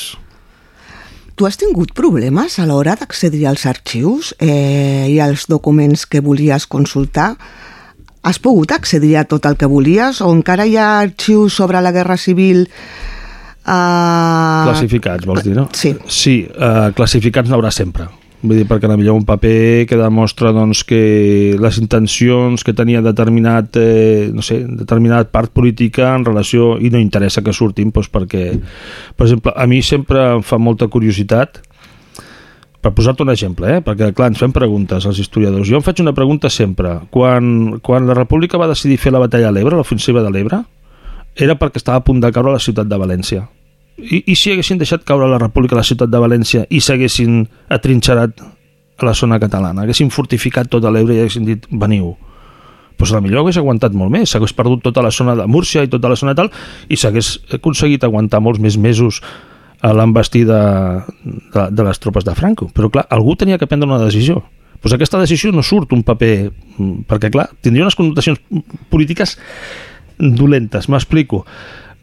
Speaker 14: Tu has tingut problemes a l'hora d'accedir als arxius eh, i als documents que volies consultar? Has pogut accedir a tot el que volies o encara hi ha arxius sobre la Guerra Civil eh...
Speaker 15: Classificats, vols dir, no?
Speaker 14: Sí.
Speaker 15: Sí, uh, classificats n'haurà sempre. Vull dir, perquè potser un paper que demostra doncs, que les intencions que tenia determinat, eh, no sé, determinat part política en relació, i no interessa que surtin, doncs perquè, per exemple, a mi sempre em fa molta curiositat, per posar-te un exemple, eh? perquè clar, ens fem preguntes als historiadors. Jo em faig una pregunta sempre. Quan, quan la República va decidir fer la batalla a l'Ebre, l'ofensiva de l'Ebre, era perquè estava a punt de caure la ciutat de València. I, I si haguessin deixat caure la República a la ciutat de València i s'haguessin atrinxerat a la zona catalana, haguessin fortificat tota l'Ebre i haguessin dit veniu, doncs la millor hagués aguantat molt més, s'hagués perdut tota la zona de Múrcia i tota la zona tal, i s'hagués aconseguit aguantar molts més mesos a l'embestida de, de les tropes de Franco. Però clar, algú tenia que prendre una decisió. Doncs aquesta decisió no surt un paper, mm, perquè clar, tindria unes connotacions polítiques dolentes, m'explico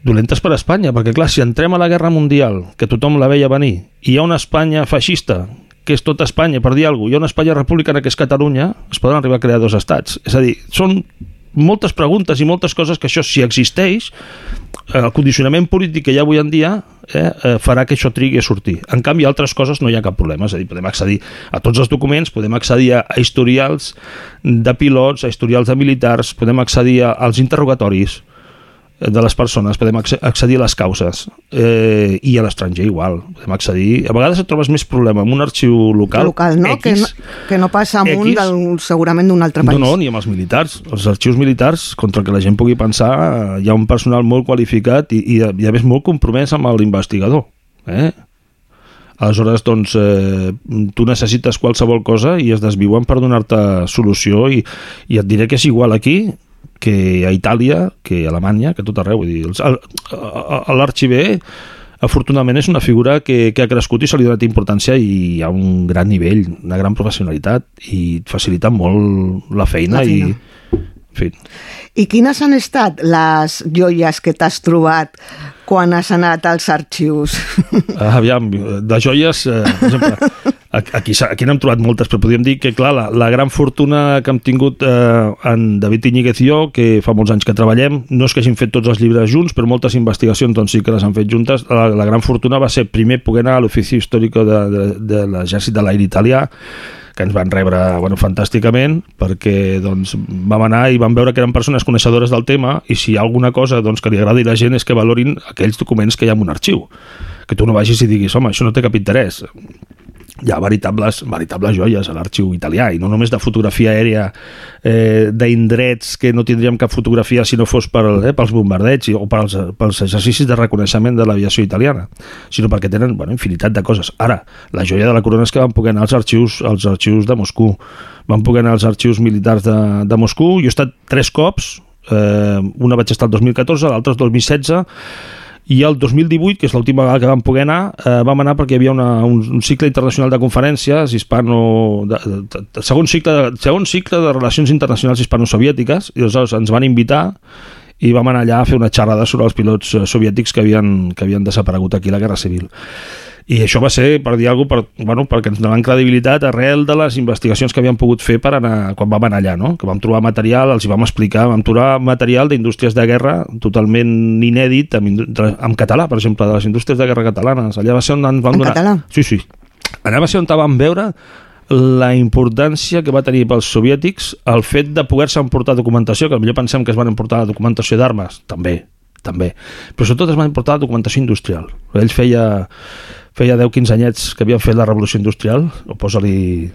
Speaker 15: dolentes per a Espanya, perquè clar, si entrem a la Guerra Mundial, que tothom la veia venir, i hi ha una Espanya feixista, que és tota Espanya, per dir alguna cosa, hi ha una Espanya republicana que és Catalunya, es poden arribar a crear dos estats. És a dir, són moltes preguntes i moltes coses que això, si existeix, eh, el condicionament polític que hi ha avui en dia eh, eh, farà que això trigui a sortir. En canvi, altres coses no hi ha cap problema. És a dir, podem accedir a tots els documents, podem accedir a, historials de pilots, a historials de militars, podem accedir als interrogatoris de les persones, podem acce- accedir a les causes eh, i a l'estranger igual, podem accedir a vegades et trobes més problema amb un arxiu local,
Speaker 14: local, no? Que, no que no passa amb un
Speaker 15: X.
Speaker 14: del, segurament d'un altre
Speaker 15: no,
Speaker 14: país.
Speaker 15: no, ni amb els militars. Els arxius militars, contra el que la gent pugui pensar, eh, hi ha un personal molt qualificat i, i, i a més molt compromès amb l'investigador. Eh? Aleshores, doncs, eh, tu necessites qualsevol cosa i es desviuen per donar-te solució i, i et diré que és igual aquí que a Itàlia, que a Alemanya, que a tot arreu. L'arxiver afortunadament és una figura que, que ha crescut i se li ha donat importància i hi ha un gran nivell, una gran professionalitat i facilita molt la feina,
Speaker 14: La feina.
Speaker 15: i en fi,
Speaker 14: I quines han estat les joies que t'has trobat quan has anat als arxius?
Speaker 15: Aviam, de joies, eh, per exemple, aquí, aquí n'hem trobat moltes, però podríem dir que, clar, la, la gran fortuna que hem tingut eh, en David Iñiguez i jo, que fa molts anys que treballem, no és que hagin fet tots els llibres junts, però moltes investigacions doncs, sí que les han fet juntes. La, la gran fortuna va ser primer poder anar a l'ofici històric de, de, de l'exèrcit de l'aire italià, que ens van rebre bueno, fantàsticament perquè doncs, vam anar i vam veure que eren persones coneixedores del tema i si hi ha alguna cosa doncs, que li agradi a la gent és que valorin aquells documents que hi ha en un arxiu que tu no vagis i diguis, home, això no té cap interès hi ha veritables, veritables joies a l'arxiu italià i no només de fotografia aèria eh, d'indrets que no tindríem cap fotografia si no fos per, eh, pels bombardeigs o pels, pels exercicis de reconeixement de l'aviació italiana, sinó perquè tenen bueno, infinitat de coses. Ara, la joia de la corona és que van poder anar als arxius, als arxius de Moscou, van poder anar als arxius militars de, de Moscou, jo he estat tres cops, eh, una vaig estar el 2014, l'altra el 2016, i el 2018, que és l'última vegada que vam poder anar, eh, vam anar perquè hi havia una, un, un cicle internacional de conferències hispano... De, de, de, segon, cicle, de, segon cicle de relacions internacionals hispano-soviètiques, i aleshores ens van invitar i vam anar allà a fer una xerrada sobre els pilots eh, soviètics que havien, que havien desaparegut aquí la Guerra Civil. I això va ser, per dir alguna cosa, per, bueno, perquè ens donaven credibilitat arrel de les investigacions que havíem pogut fer per anar, quan vam anar allà, no? que vam trobar material, els hi vam explicar, vam trobar material d'indústries de guerra totalment inèdit de- en català, per exemple, de les indústries de guerra catalanes. Allà va ser on ens van
Speaker 14: En
Speaker 15: donar...
Speaker 14: català?
Speaker 15: Sí, sí. Allà va ser on vam veure la importància que va tenir pels soviètics el fet de poder-se emportar documentació, que potser pensem que es van emportar documentació d'armes, també, també, però sobretot es van importar documentació industrial. Ells feia, feia 10-15 anyets que havien fet la revolució industrial, o posa-li...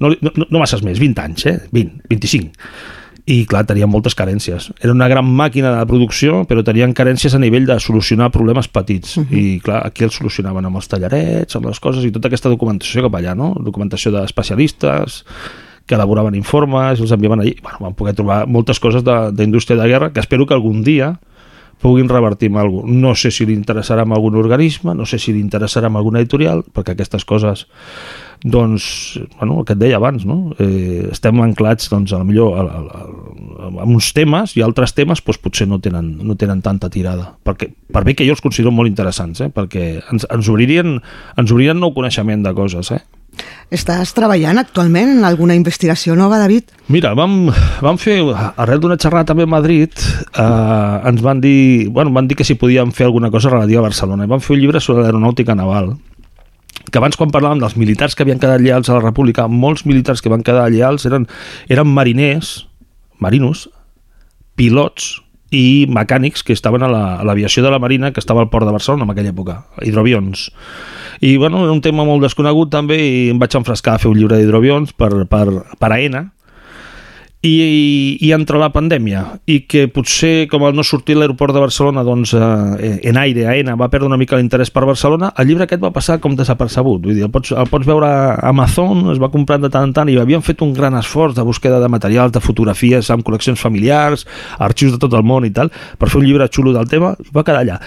Speaker 15: No, no, no, no masses més, 20 anys, eh? 20, 25 i clar, tenien moltes carències. Era una gran màquina de producció, però tenien carències a nivell de solucionar problemes petits. Uh -huh. I clar, aquí els solucionaven amb els tallarets, amb les coses, i tota aquesta documentació cap allà, no? Documentació d'especialistes, que elaboraven informes, els enviaven allí. Bueno, van poder trobar moltes coses de- d'indústria de, de guerra que espero que algun dia puguin revertir en alguna cosa. No sé si li interessarà amb algun organisme, no sé si li interessarà amb alguna editorial, perquè aquestes coses doncs, bueno, el que et deia abans, no? Eh, estem anclats, doncs, a lo millor a, a, a, a uns temes i altres temes doncs, potser no tenen, no tenen tanta tirada. Perquè, per bé que jo els considero molt interessants, eh? perquè ens, ens, obririen, ens obririen nou coneixement de coses. Eh?
Speaker 14: Estàs treballant actualment en alguna investigació nova, David?
Speaker 15: Mira, vam, vam fer, arrel d'una xerrada també a Madrid, eh, ens van dir, bueno, van dir que si podíem fer alguna cosa relativa a Barcelona. I vam fer un llibre sobre l'aeronàutica naval, que abans quan parlàvem dels militars que havien quedat lleials a la república, molts militars que van quedar lleials eren, eren mariners, marinos, pilots i mecànics que estaven a l'aviació la, de la Marina que estava al port de Barcelona en aquella època, hidroavions. I bueno, era un tema molt desconegut també i em vaig enfrescar a fer un llibre d'hidroavions per, per, per AENA i, i entre la pandèmia i que potser com el no sortir a l'aeroport de Barcelona doncs eh, en aire, AENA, va perdre una mica l'interès per Barcelona, el llibre aquest va passar com desapercebut, vull dir, el pots, el pots veure a Amazon, es va comprant de tant en tant i havien fet un gran esforç de búsqueda de materials, de fotografies amb col·leccions familiars, arxius de tot el món i tal, per fer un llibre xulo del tema, va quedar allà.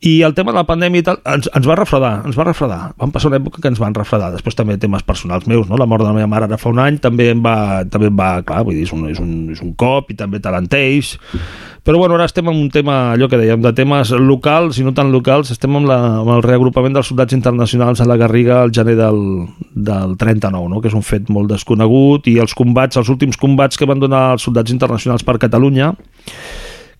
Speaker 15: I el tema de la pandèmia i tal ens, ens va refredar, ens va refredar. Vam passar una època que ens van refredar. Després també temes personals meus, no? La mort de la meva mare ara fa un any també em va, també em va clar, vull dir, és un, és un, és un cop i també talenteix. Però bueno, ara estem en un tema, allò que dèiem, de temes locals i no tan locals. Estem amb, la, amb el reagrupament dels soldats internacionals a la Garriga al gener del, del 39, no? que és un fet molt desconegut, i els combats, els últims combats que van donar els soldats internacionals per Catalunya,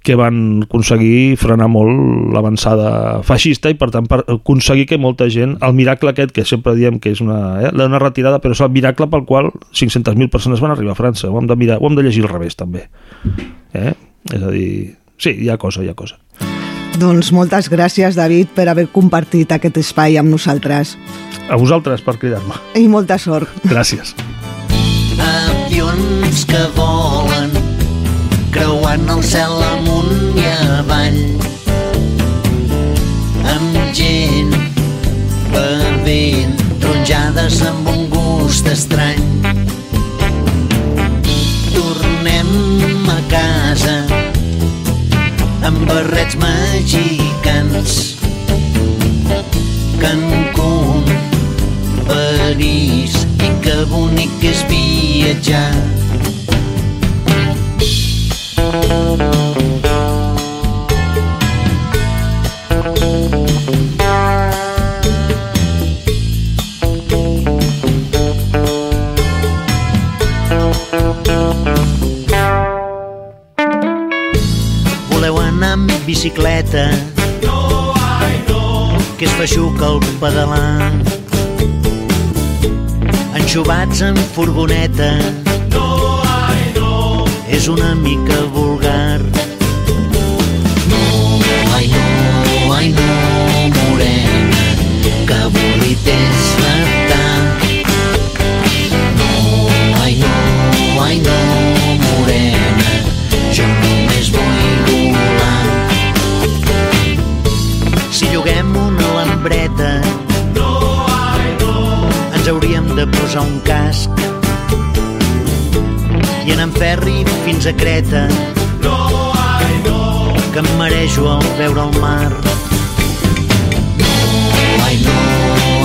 Speaker 15: que van aconseguir frenar molt l'avançada feixista i per tant per aconseguir que molta gent, el miracle aquest que sempre diem que és una, eh, una retirada però és el miracle pel qual 500.000 persones van arribar a França, ho hem de, mirar, ho hem de llegir al revés també eh? és a dir, sí, hi ha cosa, hi ha cosa
Speaker 14: Doncs moltes gràcies, David, per haver compartit aquest espai amb nosaltres.
Speaker 15: a vosaltres per cridar-me,
Speaker 14: I molta sort.
Speaker 15: gràcies
Speaker 16: avions que volen creuant el cel amunt i avall amb gent bevent taronjades amb un gust estrany. Tornem a casa amb barrets mexicans Cancún París i que bonic és viatjar bicicleta no, ai, no. que es feixuca el pedalar enxubats en furgoneta no, ai, no. és una mica posar un casc i ferri fins a Creta no, ai, no. que em marejo al veure el mar no, ai, no,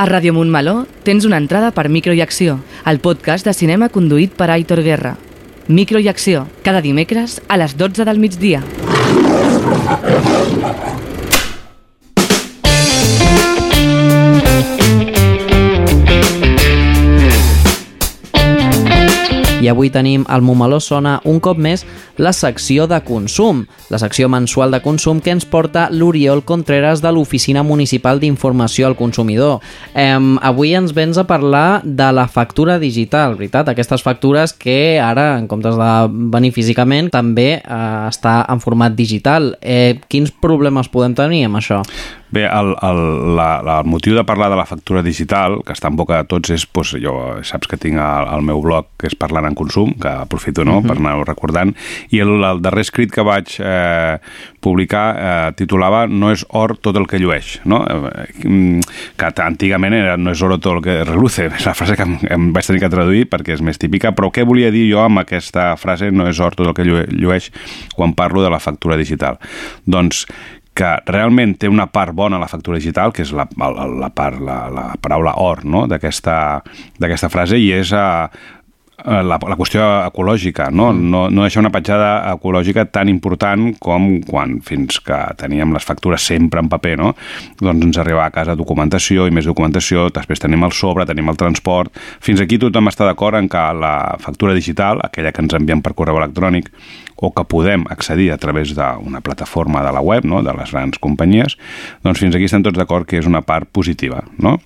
Speaker 17: A Ràdio Montmeló tens una entrada per Micro i Acció, el podcast de cinema conduït per Aitor Guerra. Micro i Acció, cada dimecres a les 12 del migdia.
Speaker 2: I avui tenim al Montmeló Sona un cop més la secció de consum, la secció mensual de consum que ens porta l'Oriol Contreras de l'Oficina Municipal d'Informació al Consumidor. Eh, avui ens vens a parlar de la factura digital, veritat? Aquestes factures que ara, en comptes de venir físicament, també eh, està en format digital. Eh, quins problemes podem tenir amb això?
Speaker 18: Bé, el, el, la, la, el motiu de parlar de la factura digital, que està en boca de tots, és, doncs, jo saps que tinc el, el meu blog, que és Parlant en Consum, que aprofito no, uh -huh. per anar-ho recordant, i el, el darrer escrit que vaig eh, publicar eh, titulava No és or tot el que llueix, no? Eh, que antigament era No és oro tot el que reluce, és la frase que em, em vaig tenir que traduir perquè és més típica, però què volia dir jo amb aquesta frase No és or tot el que llueix quan parlo de la factura digital? Doncs que realment té una part bona la factura digital, que és la, la, la, part, la, la paraula or no? d'aquesta frase, i és a, la, la qüestió ecològica, no? no? No deixar una petjada ecològica tan important com quan fins que teníem les factures sempre en paper, no? Doncs ens arribava a casa documentació i més documentació, després tenim el sobre, tenim el transport... Fins aquí tothom està d'acord en que la factura digital, aquella que ens enviem per correu electrònic, o que podem accedir a través d'una plataforma de la web, no? de les grans companyies, doncs fins aquí estem tots d'acord que és una part positiva, no?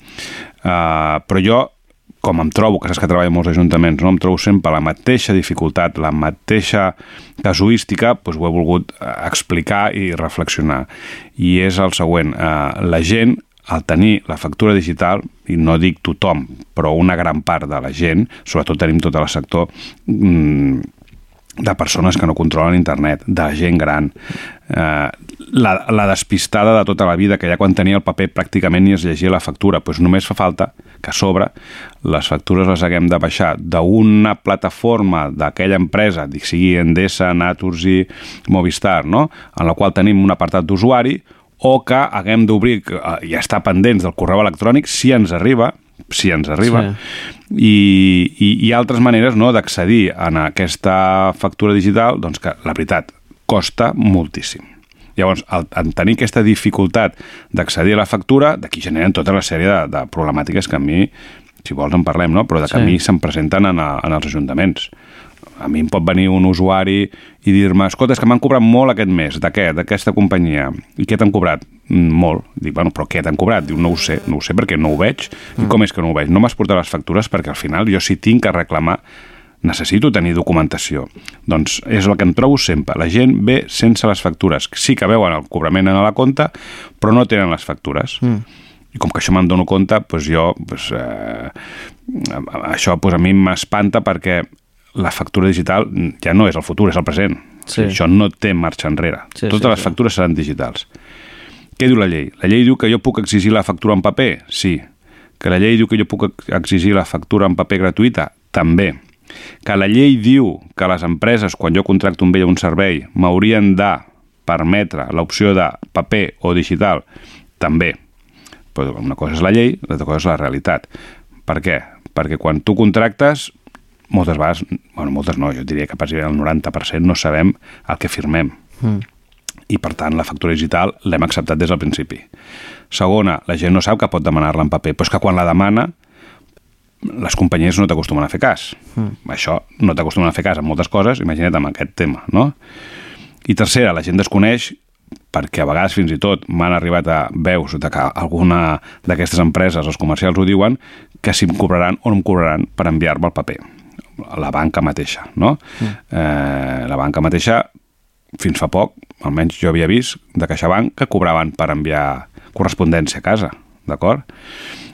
Speaker 18: Uh, però jo com em trobo, que saps que treballo molts ajuntaments, no? em trobo sempre la mateixa dificultat, la mateixa casuística, doncs ho he volgut explicar i reflexionar. I és el següent, eh, la gent al tenir la factura digital, i no dic tothom, però una gran part de la gent, sobretot tenim tot el sector, mm, de persones que no controlen internet, de gent gran, eh, la, la despistada de tota la vida, que ja quan tenia el paper pràcticament ni es llegia la factura, doncs només fa falta que a sobre les factures les haguem de baixar d'una plataforma d'aquella empresa, dic sigui Endesa, Naturgy, Movistar, no? en la qual tenim un apartat d'usuari, o que haguem d'obrir, i està pendents del correu electrònic, si ens arriba, si ens arriba, sí. i, i, i altres maneres no, d'accedir a aquesta factura digital, doncs que la veritat costa moltíssim. Llavors, al, en tenir aquesta dificultat d'accedir a la factura, d'aquí generen tota la sèrie de, de problemàtiques que a mi, si vols en parlem, no? però de que sí. a mi se'm presenten en, a, en els ajuntaments. A mi em pot venir un usuari i dir-me, escolta, és que m'han cobrat molt aquest mes, de què? D'aquesta companyia. I què t'han cobrat? Mm, molt. Dic, bueno, però què t'han cobrat? Diu, no ho sé, no ho sé perquè no ho veig. Mm. I com és que no ho veig? No m'has portat les factures perquè al final jo sí tinc que reclamar necessito tenir documentació. Doncs és el que em trobo sempre. La gent ve sense les factures. Sí que veuen el cobrament en la compta, però no tenen les factures. Mm. I com que això me'n dono compte, doncs jo, doncs, eh, això doncs a mi m'espanta perquè la factura digital ja no és el futur, és el present. Sí. Això no té marxa enrere. Sí, Totes sí, les sí. factures seran digitals. Què diu la llei? La llei diu que jo puc exigir la factura en paper? Sí. Que la llei diu que jo puc exigir la factura en paper gratuïta? També. Que la llei diu que les empreses, quan jo contracto un bé o un servei, m'haurien de permetre l'opció de paper o digital? També. Però una cosa és la llei, l'altra cosa és la realitat. Per què? Perquè quan tu contractes, moltes vegades, bueno, moltes no, jo diria que quasi el 90% no sabem el que firmem. Mm. I, per tant, la factura digital l'hem acceptat des del principi. Segona, la gent no sap que pot demanar-la en paper, però és que quan la demana les companyies no t'acostumen a fer cas. Mm. Això no t'acostumen a fer cas en moltes coses, imagina't amb aquest tema, no? I tercera, la gent desconeix perquè a vegades fins i tot m'han arribat a veus de que alguna d'aquestes empreses, els comercials ho diuen, que si em cobraran o no em cobraran per enviar-me el paper. La banca mateixa, no? Mm. Eh, la banca mateixa, fins fa poc, almenys jo havia vist, de CaixaBank, que cobraven per enviar correspondència a casa, d'acord?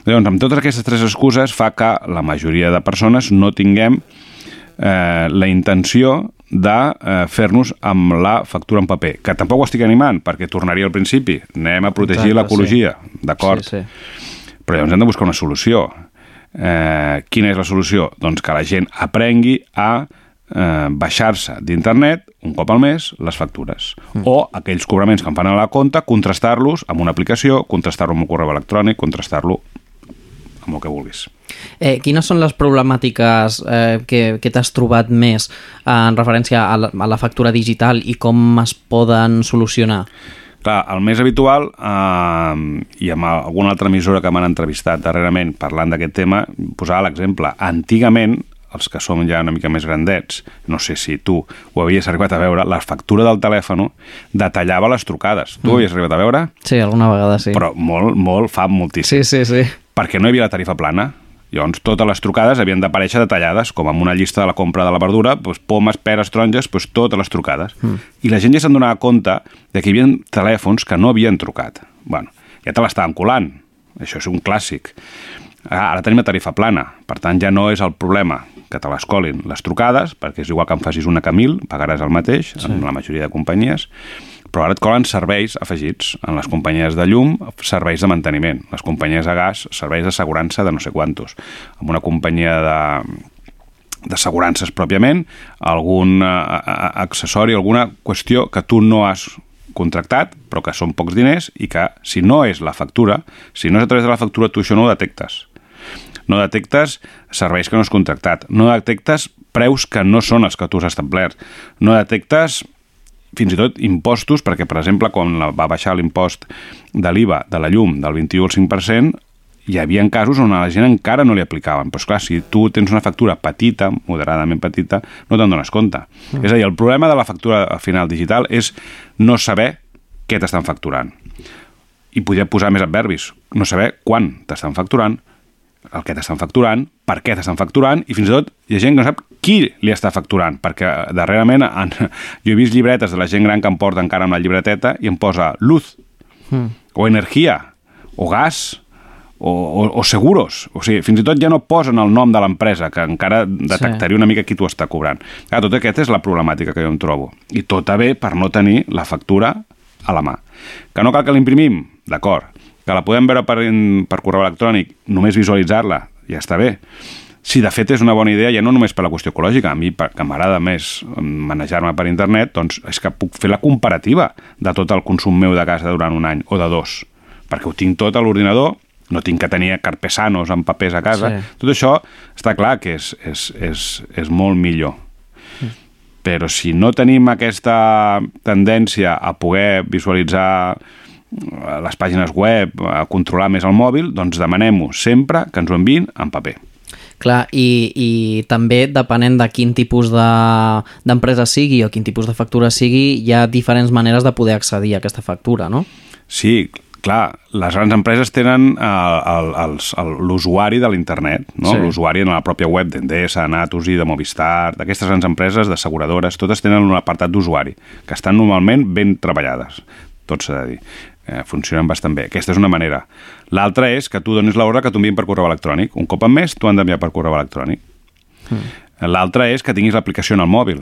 Speaker 18: Llavors, amb totes aquestes tres excuses fa que la majoria de persones no tinguem eh, la intenció de eh, fer-nos amb la factura en paper, que tampoc ho estic animant, perquè tornaria al principi, anem a protegir l'ecologia, d'acord?
Speaker 2: Sí, sí.
Speaker 18: Però llavors hem de buscar una solució. Eh, quina és la solució? Doncs que la gent aprengui a eh, baixar-se d'internet un cop al mes les factures. Mm. O aquells cobraments que em fan a la compta, contrastar-los amb una aplicació, contrastar-lo amb un correu electrònic, contrastar-lo amb el que vulguis.
Speaker 2: Eh, quines són les problemàtiques eh, que, que t'has trobat més eh, en referència a la, a la factura digital i com es poden solucionar?
Speaker 18: Clar, el més habitual, eh, i amb alguna altra emissora que m'han entrevistat darrerament parlant d'aquest tema, posava l'exemple. Antigament, els que som ja una mica més grandets, no sé si tu ho havies arribat a veure, la factura del telèfon detallava les trucades. Tu
Speaker 2: Mm.
Speaker 18: ho havies arribat a veure?
Speaker 2: Sí, alguna vegada sí.
Speaker 18: Però molt, molt, fa moltíssim.
Speaker 2: Sí, sí, sí.
Speaker 18: Perquè no hi havia la tarifa plana. Llavors, totes les trucades havien d'aparèixer detallades, com amb una llista de la compra de la verdura, doncs, pomes, peres, taronges, doncs, totes les trucades.
Speaker 2: Mm.
Speaker 18: I la gent ja se'n donava compte de que hi havia telèfons que no havien trucat. bueno, ja te l'estaven colant. Això és un clàssic. Ah, Ara tenim la tarifa plana, per tant ja no és el problema que te les colin les trucades, perquè és igual que en facis una que mil, pagaràs el mateix, sí. en la majoria de companyies, però ara et colen serveis afegits en les companyies de llum, serveis de manteniment, les companyies de gas, serveis d'assegurança de no sé quantos, amb una companyia de d'assegurances pròpiament, algun eh, accessori, alguna qüestió que tu no has contractat, però que són pocs diners i que si no és la factura, si no és a través de la factura, tu això no ho detectes. No detectes serveis que no has contractat, no detectes preus que no són els que tu has establert, no detectes fins i tot impostos, perquè, per exemple, quan va baixar l'impost de l'IVA de la llum del 21 al 5%, hi havia casos on a la gent encara no li aplicaven. Però, esclar, si tu tens una factura petita, moderadament petita, no te'n dones compte.
Speaker 2: Mm.
Speaker 18: És a dir, el problema de la factura final digital és no saber què t'estan facturant. I podria posar més adverbis. No saber quan t'estan facturant, el que t'estan facturant, per què t'estan facturant, i fins i tot hi ha gent que no sap qui li està facturant, perquè darrerament en, jo he vist llibretes de la gent gran que em porta encara amb la llibreteta i em posa luz,
Speaker 2: Mm.
Speaker 18: o energia, o gas, o, o, o seguros. O sigui, fins i tot ja no posen el nom de l'empresa, que encara detectaria una mica qui t'ho està cobrant. Clar, tot aquesta és la problemàtica que jo em trobo. I tot ve per no tenir la factura a la mà. Que no cal que l'imprimim? D'acord. Que la podem veure per, per correu electrònic, només visualitzar-la, ja està bé. Si de fet és una bona idea, ja no només per la qüestió ecològica, a mi que m'agrada més manejar-me per internet, doncs és que puc fer la comparativa de tot el consum meu de casa durant un any o de dos, perquè ho tinc tot a l'ordinador, no tinc que tenir carpesanos amb papers a casa,
Speaker 2: Sí.
Speaker 18: sí. tot això està clar que és, és, és, és molt millor. Però si no tenim aquesta tendència a poder visualitzar eh, les pàgines web, a controlar més el mòbil, doncs demanem-ho sempre que ens ho enviïn en paper.
Speaker 2: Clar, i, i també depenent de quin tipus de- d'empresa sigui o quin tipus de factura sigui, hi ha diferents maneres de poder accedir a aquesta factura, no?
Speaker 18: Sí, clar, les grans empreses tenen eh, l'usuari de l'internet, no?
Speaker 2: Sí.
Speaker 18: l'usuari en la pròpia web d'Endesa, Natusi, de Movistar, d'aquestes grans empreses, d'asseguradores, totes tenen un apartat d'usuari, que estan normalment ben treballades, tot s'ha de dir. Eh, funcionen bastant bé. Aquesta és una manera. L'altra és que tu donis l'ordre que t'ho envien per correu electrònic. Un cop al mes t'ho han d'enviar per correu electrònic. L'altra és que tinguis l'aplicació en el mòbil.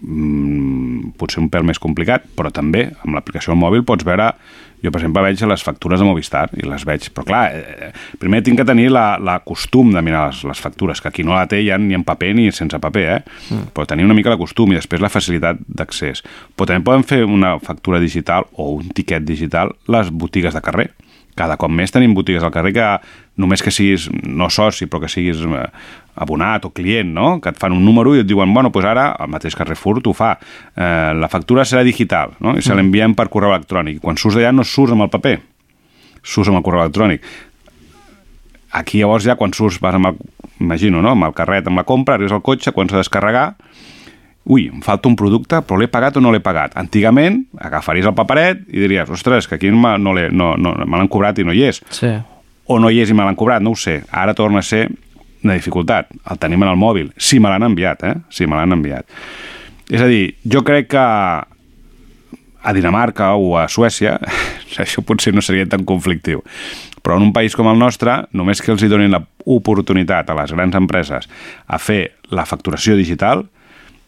Speaker 18: Mm, potser un pèl més complicat, però també amb l'aplicació al mòbil pots veure... Jo, per exemple, veig les factures de Movistar i les veig... Però, clar, eh, primer tinc que tenir la, la costum de mirar les, les factures, que qui no la té ja ni en paper ni sense paper, eh? Mm. Però tenir una mica la costum i després la facilitat d'accés. Però també poden fer una factura digital o un tiquet digital les botigues de carrer cada cop més tenim botigues al carrer que només que siguis, no soci, però que siguis eh, abonat o client, no? que et fan un número i et diuen, bueno, doncs ara el mateix Carrefour t'ho fa. Eh, la factura serà digital no? i se l'enviem per correu electrònic. Quan surts d'allà no surts amb el paper, surts amb el correu electrònic. Aquí llavors ja quan surts vas amb el, imagino, no? amb el carret, amb la compra, arribes al cotxe, quan s'ha de descarregar ui, em falta un producte, però l'he pagat o no l'he pagat. Antigament, agafaries el paperet i diries, ostres, que aquí no, l'he- no, no, me l'han cobrat i no hi és.
Speaker 2: Sí.
Speaker 18: O no hi és i me l'han cobrat, no ho sé. Ara torna a ser una dificultat. El tenim en el mòbil. Si me l'han enviat, eh? Si me l'han enviat. És a dir, jo crec que a Dinamarca o a Suècia això potser no seria tan conflictiu. Però en un país com el nostre, només que els hi donin l'oportunitat a les grans empreses a fer la facturació digital,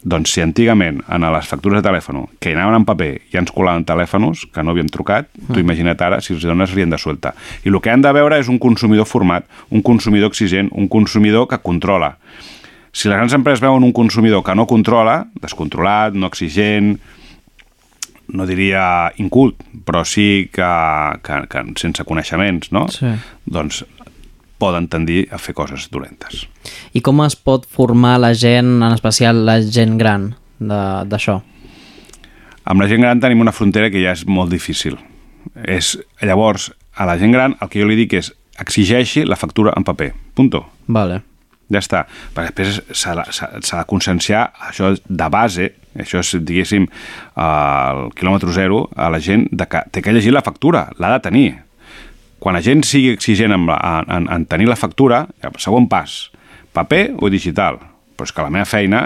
Speaker 18: doncs si antigament en les factures de telèfon que anaven en paper i ens colaven telèfons que no havíem trucat, tu
Speaker 2: Mm.
Speaker 18: imagina't ara si els dones rienda suelta. I el que han de veure és un consumidor format, un consumidor exigent, un consumidor que controla. Si les grans empreses veuen un consumidor que no controla, descontrolat, no exigent, no diria incult, però sí que, que, que sense coneixements, no?
Speaker 2: Sí.
Speaker 18: Doncs poden tendir a fer coses dolentes.
Speaker 2: I com es pot formar la gent, en especial la gent gran, d'això?
Speaker 18: Amb la gent gran tenim una frontera que ja és molt difícil. És, llavors, a la gent gran el que jo li dic és exigeixi la factura en paper. Punto.
Speaker 2: Vale.
Speaker 18: Ja està. Perquè després s'ha de- s'ha s'ha de conscienciar això de base, això és, diguéssim, el quilòmetre zero, a la gent de que té que llegir la factura, l'ha de tenir. Quan la gent sigui exigent en, en, en tenir la factura, el segon pas, paper o digital? Però és que la meva feina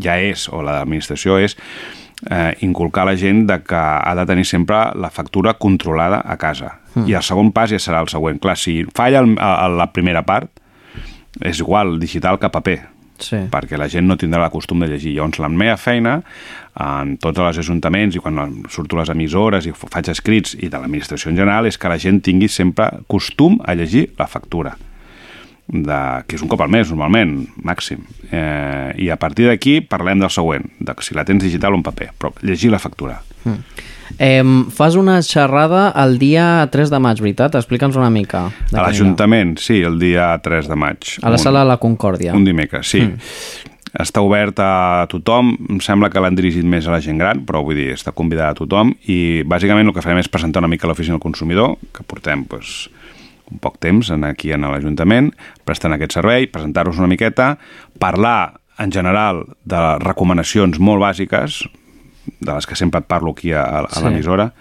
Speaker 18: ja és, o la de l'administració és, eh, inculcar a la gent de que ha de tenir sempre la factura controlada a casa.
Speaker 2: Mm.
Speaker 18: I el segon pas ja serà el següent. Clar, si falla el, a, la primera part, és igual digital que paper,
Speaker 2: sí.
Speaker 18: perquè la gent no tindrà la costum de llegir. Llavors, la meva feina en tots els ajuntaments i quan surto les emissores i faig escrits i de l'administració en general és que la gent tingui sempre costum a llegir la factura de, que és un cop al mes, normalment, màxim. Eh, I a partir d'aquí parlem del següent, de si la tens digital o en paper, però llegir la factura.
Speaker 2: Mm. Eh, fas una xerrada el dia 3 de maig, veritat? Explica'ns una mica.
Speaker 18: A l'Ajuntament, sí, el dia 3 de maig.
Speaker 2: A la
Speaker 18: Un-
Speaker 2: sala de la Concòrdia.
Speaker 18: Un dimecres, sí.
Speaker 2: Mm.
Speaker 18: Està obert a tothom, em sembla que l'han dirigit més a la gent gran, però vull dir, està convidada a tothom i bàsicament el que farem és presentar una mica l'oficina del consumidor, que portem doncs, un poc temps en, aquí en l'Ajuntament, prestant aquest servei, presentar-vos una miqueta, parlar en general de recomanacions molt bàsiques, de les que sempre et parlo aquí a, a, a
Speaker 2: Sí.
Speaker 18: l'emissora,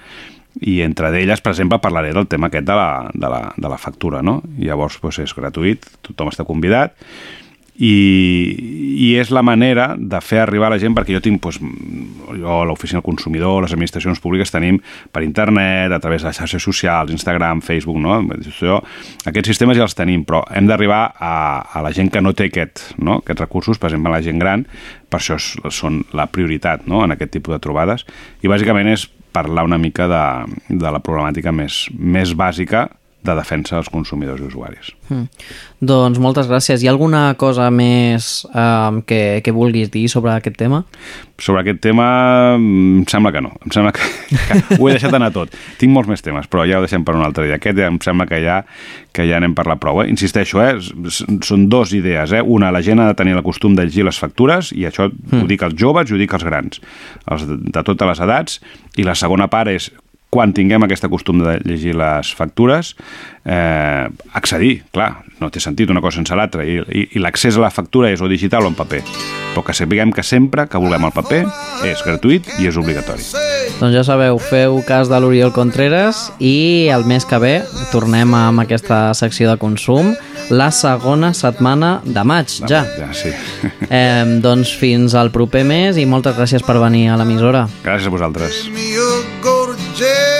Speaker 18: i entre d'elles, per exemple, parlaré del tema aquest de la, de la, de la factura, no? Llavors doncs, és gratuït, tothom està convidat, i, i és la manera de fer arribar a la gent perquè jo tinc, doncs, jo a l'oficina del consumidor, les administracions públiques tenim per internet, a través de les xarxes socials, Instagram, Facebook, no? Això, aquests sistemes ja els tenim, però hem d'arribar a, a la gent que no té aquest, no? aquests recursos, per exemple, la gent gran, per això és, són la prioritat no? en aquest tipus de trobades, i bàsicament és parlar una mica de, de la problemàtica més, més bàsica de defensa dels consumidors i usuaris.
Speaker 2: Mm. Doncs moltes gràcies. Hi ha alguna cosa més eh, que, que vulguis dir sobre aquest tema?
Speaker 18: Sobre aquest tema em sembla que no. Em sembla que, que ho he deixat anar tot. Tinc molts més temes, però ja ho deixem per un altre dia. Aquest em sembla que ja, que ja n'hem parlat prou. Eh? Insisteixo, eh? Són dues idees. Eh? Una, la gent ha de tenir el costum de llegir les factures, i això mm. ho dic als joves i ho dic als grans, els de, de totes les edats. I la segona part és quan tinguem aquest costum de llegir les factures, eh, accedir, clar, no té sentit una cosa sense l'altra, i, i, i l'accés a la factura és o digital o en paper, però que sapiguem que sempre que vulguem el paper és gratuït i és obligatori.
Speaker 2: Doncs ja sabeu, feu cas de l'Oriol Contreras i el mes que ve tornem amb aquesta secció de consum la segona setmana de maig, ja.
Speaker 18: Ja, sí.
Speaker 2: Eh, doncs fins al proper mes i moltes gràcies per venir a l'emissora.
Speaker 18: Gràcies a vosaltres.
Speaker 2: Jay.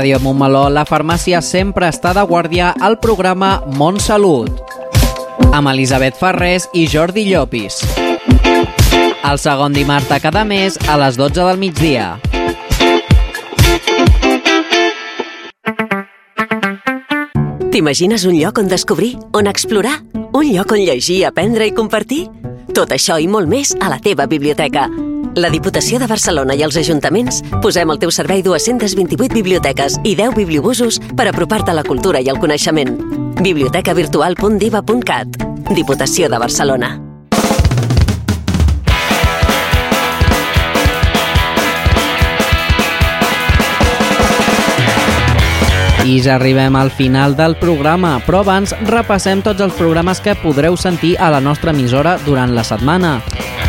Speaker 2: Ràdio Montmeló, la farmàcia sempre està de guàrdia al programa Montsalut, amb Elisabet Ferrés i Jordi Llopis. El segon dimarts de cada mes a les 12 del migdia.
Speaker 19: T'imagines un lloc on descobrir, on explorar? Un lloc on llegir, aprendre i compartir? Tot això i molt més a la teva biblioteca. La Diputació de Barcelona i els ajuntaments posem al teu servei 228 biblioteques i 10 bibliobusos per apropar-te a la cultura i al coneixement. bibliotecavirtual.diva.cat Diputació de Barcelona.
Speaker 2: I ja arribem al final del programa, però abans repassem tots els programes que podreu sentir a la nostra emissora durant la setmana.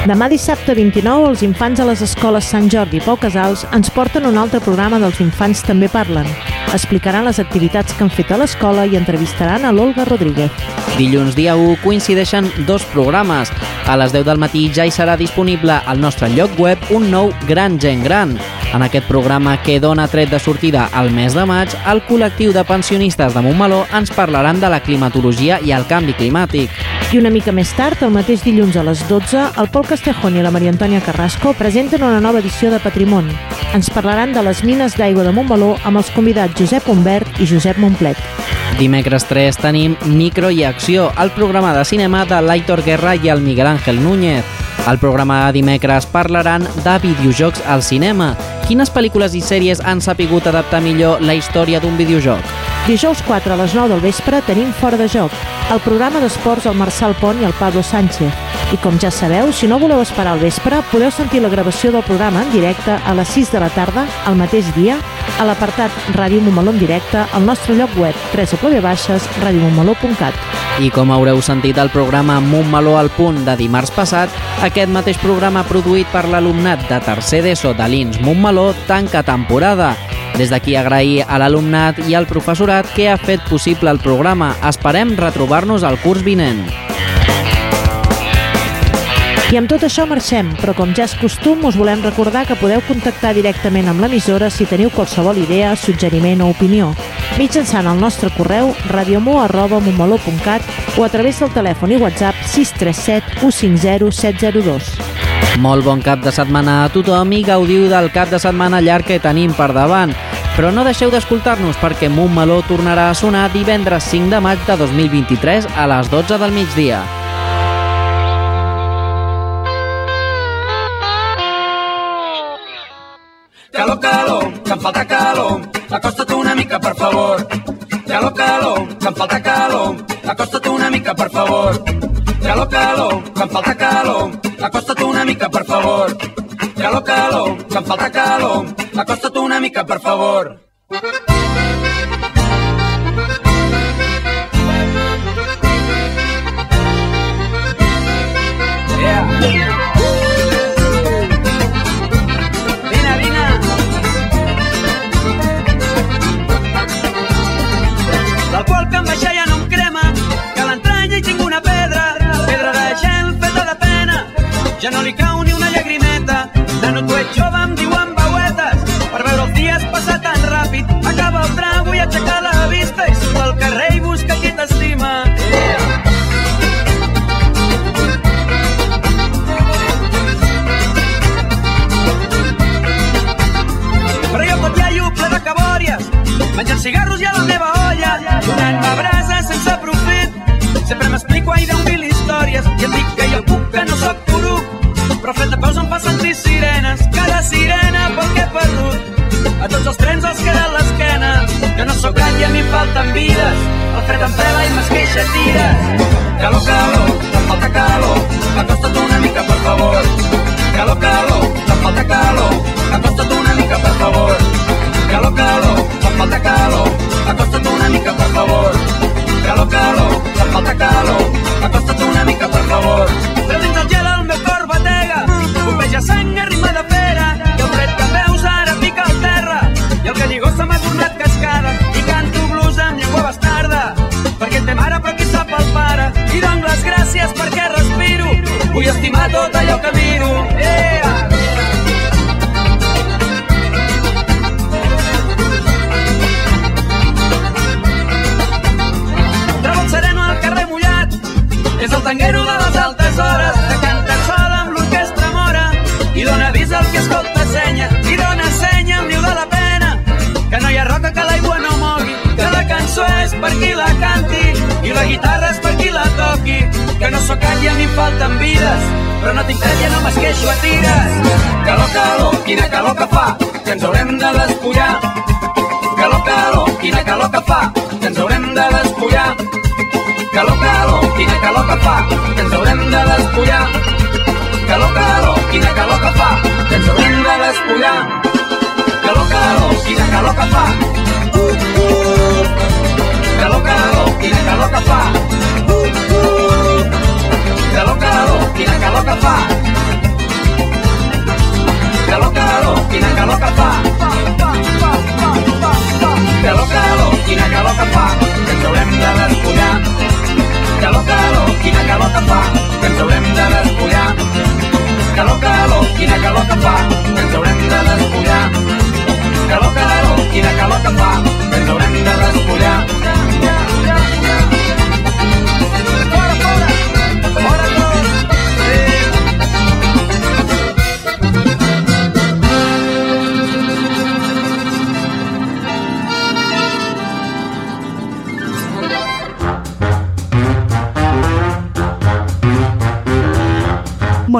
Speaker 3: Demà dissabte 29, els infants a les escoles Sant Jordi i Pau Casals ens porten un altre programa dels infants també parlen. Explicaran les activitats que han fet a l'escola i entrevistaran a l'Olga Rodríguez.
Speaker 2: Dilluns dia 1 coincideixen dos programes. A les 10 del matí ja hi serà disponible al nostre lloc web un nou Gran Gent Gran. En aquest programa que dona tret de sortida al mes de maig, el col·lectiu de pensionistes de Montmeló ens parlaran de la climatologia i el canvi climàtic.
Speaker 3: I una mica més tard, el mateix dilluns a les 12, el Pol Castejón i la Maria Antònia Carrasco presenten una nova edició de Patrimoni. Ens parlaran de les mines d'aigua de Montmeló amb els convidats Josep Humbert i Josep Montplet.
Speaker 2: Dimecres 3 tenim Micro i Acció, el programa de cinema de l'Aitor Guerra i el Miguel Ángel Núñez. Al programa de dimecres parlaran de videojocs al cinema. Quines pel·lícules i sèries han sapigut adaptar millor la història d'un videojoc?
Speaker 3: Dijous 4 a les 9 del vespre tenim Fora de Joc, el programa d'esports al Marçal Pont i el Pablo Sánchez. I com ja sabeu, si no voleu esperar al vespre, podeu sentir la gravació del programa en directe a les 6 de la tarda, al mateix dia, a l'apartat Ràdio Montmeló en directe al nostre lloc web www.radiomontmeló.cat.
Speaker 2: I com haureu sentit al programa Montmeló al punt de dimarts passat, aquest mateix programa produït per l'alumnat de tercer d'ESO de l'INS Montmeló tanca temporada. Des d'aquí agrair a l'alumnat i al professorat que ha fet possible el programa. Esperem retrobar-nos al curs vinent.
Speaker 3: I amb tot això marxem, però com ja és costum, us volem recordar que podeu contactar directament amb l'emissora si teniu qualsevol idea, suggeriment o opinió, mitjançant el nostre correu radiomo.montmeló.cat o a través del telèfon i WhatsApp 637 150 702.
Speaker 2: Molt bon cap de setmana a tothom i gaudiu del cap de setmana llarg que tenim per davant. Però no deixeu d'escoltar-nos perquè Montmeló tornarà a sonar divendres 5 de maig de 2023 a les 12 del migdia.
Speaker 12: Calor, calor, que em falta calor. Acosta't una mica, per favor. Calor, calor, que em falta calor. Acosta't una mica, per favor. Calor, calor, que em falta calor. Acosta't una mica, per favor. Calor, calor, que em falta calor. Acosta't una mica, per favor. Donant-me brases sense profit. Sempre m'explico ai d'un mil històries i em dic que jo puc, que no sóc poruc. Però fent de peus em fa sentir sirenes, cada sirena pel que he perdut. A tots els trens els queda l'esquena, que no sóc gat i a mi falten vides. El fred em pela i m'esqueixa tires. Calor, calor, Calor, calor, em falta calor, acosta't una mica, per favor. Dins el gel el meu cor batega, bombeja sang a ritme de pera, i el fred que veus ara pica al terra, i el galligó se m'ha tornat cascada, i canto blues amb llengua bastarda, perquè té mare però qui sap el pare, i dono les gràcies perquè respiro, vull estimar tot allò que miro. Yeah!
Speaker 20: Fanguero de les altes hores, que canta sol amb l'orquestra mora, i dona avís al que escolta senya, i dona senya amb riu de la pena, que no hi ha roca que l'aigua no mogui, que la cançó és per qui la canti, i la guitarra és per qui la toqui, que no sóc cal i a mi em falten vides, però no tinc fèria, no m'esqueixo a tires. Calor, calor, quina calor que fa, que ens haurem de despullar. Calor, calor, quina calor que fa, que ens haurem de despullar. Calor, calor, quina calor que fa, que ens haurem de despullar. Calor, calor, quina calor que fa, que ens haurem de despullar. Calor, calor, quina calor que fa. Calor, calor, quina calor que fa. Calor, calor, quina calor que fa. Calor, calor, quina calor que fa. Calor, calor, quina calor que fa, que ens haurem de despullar. Calor, calor, quina calor que fa, que ens haurem de despullar. Calor, calor, quina calor que fa, que ens haurem de despullar. Calor, calor, quina calor que fa, que ens haurem de despullar.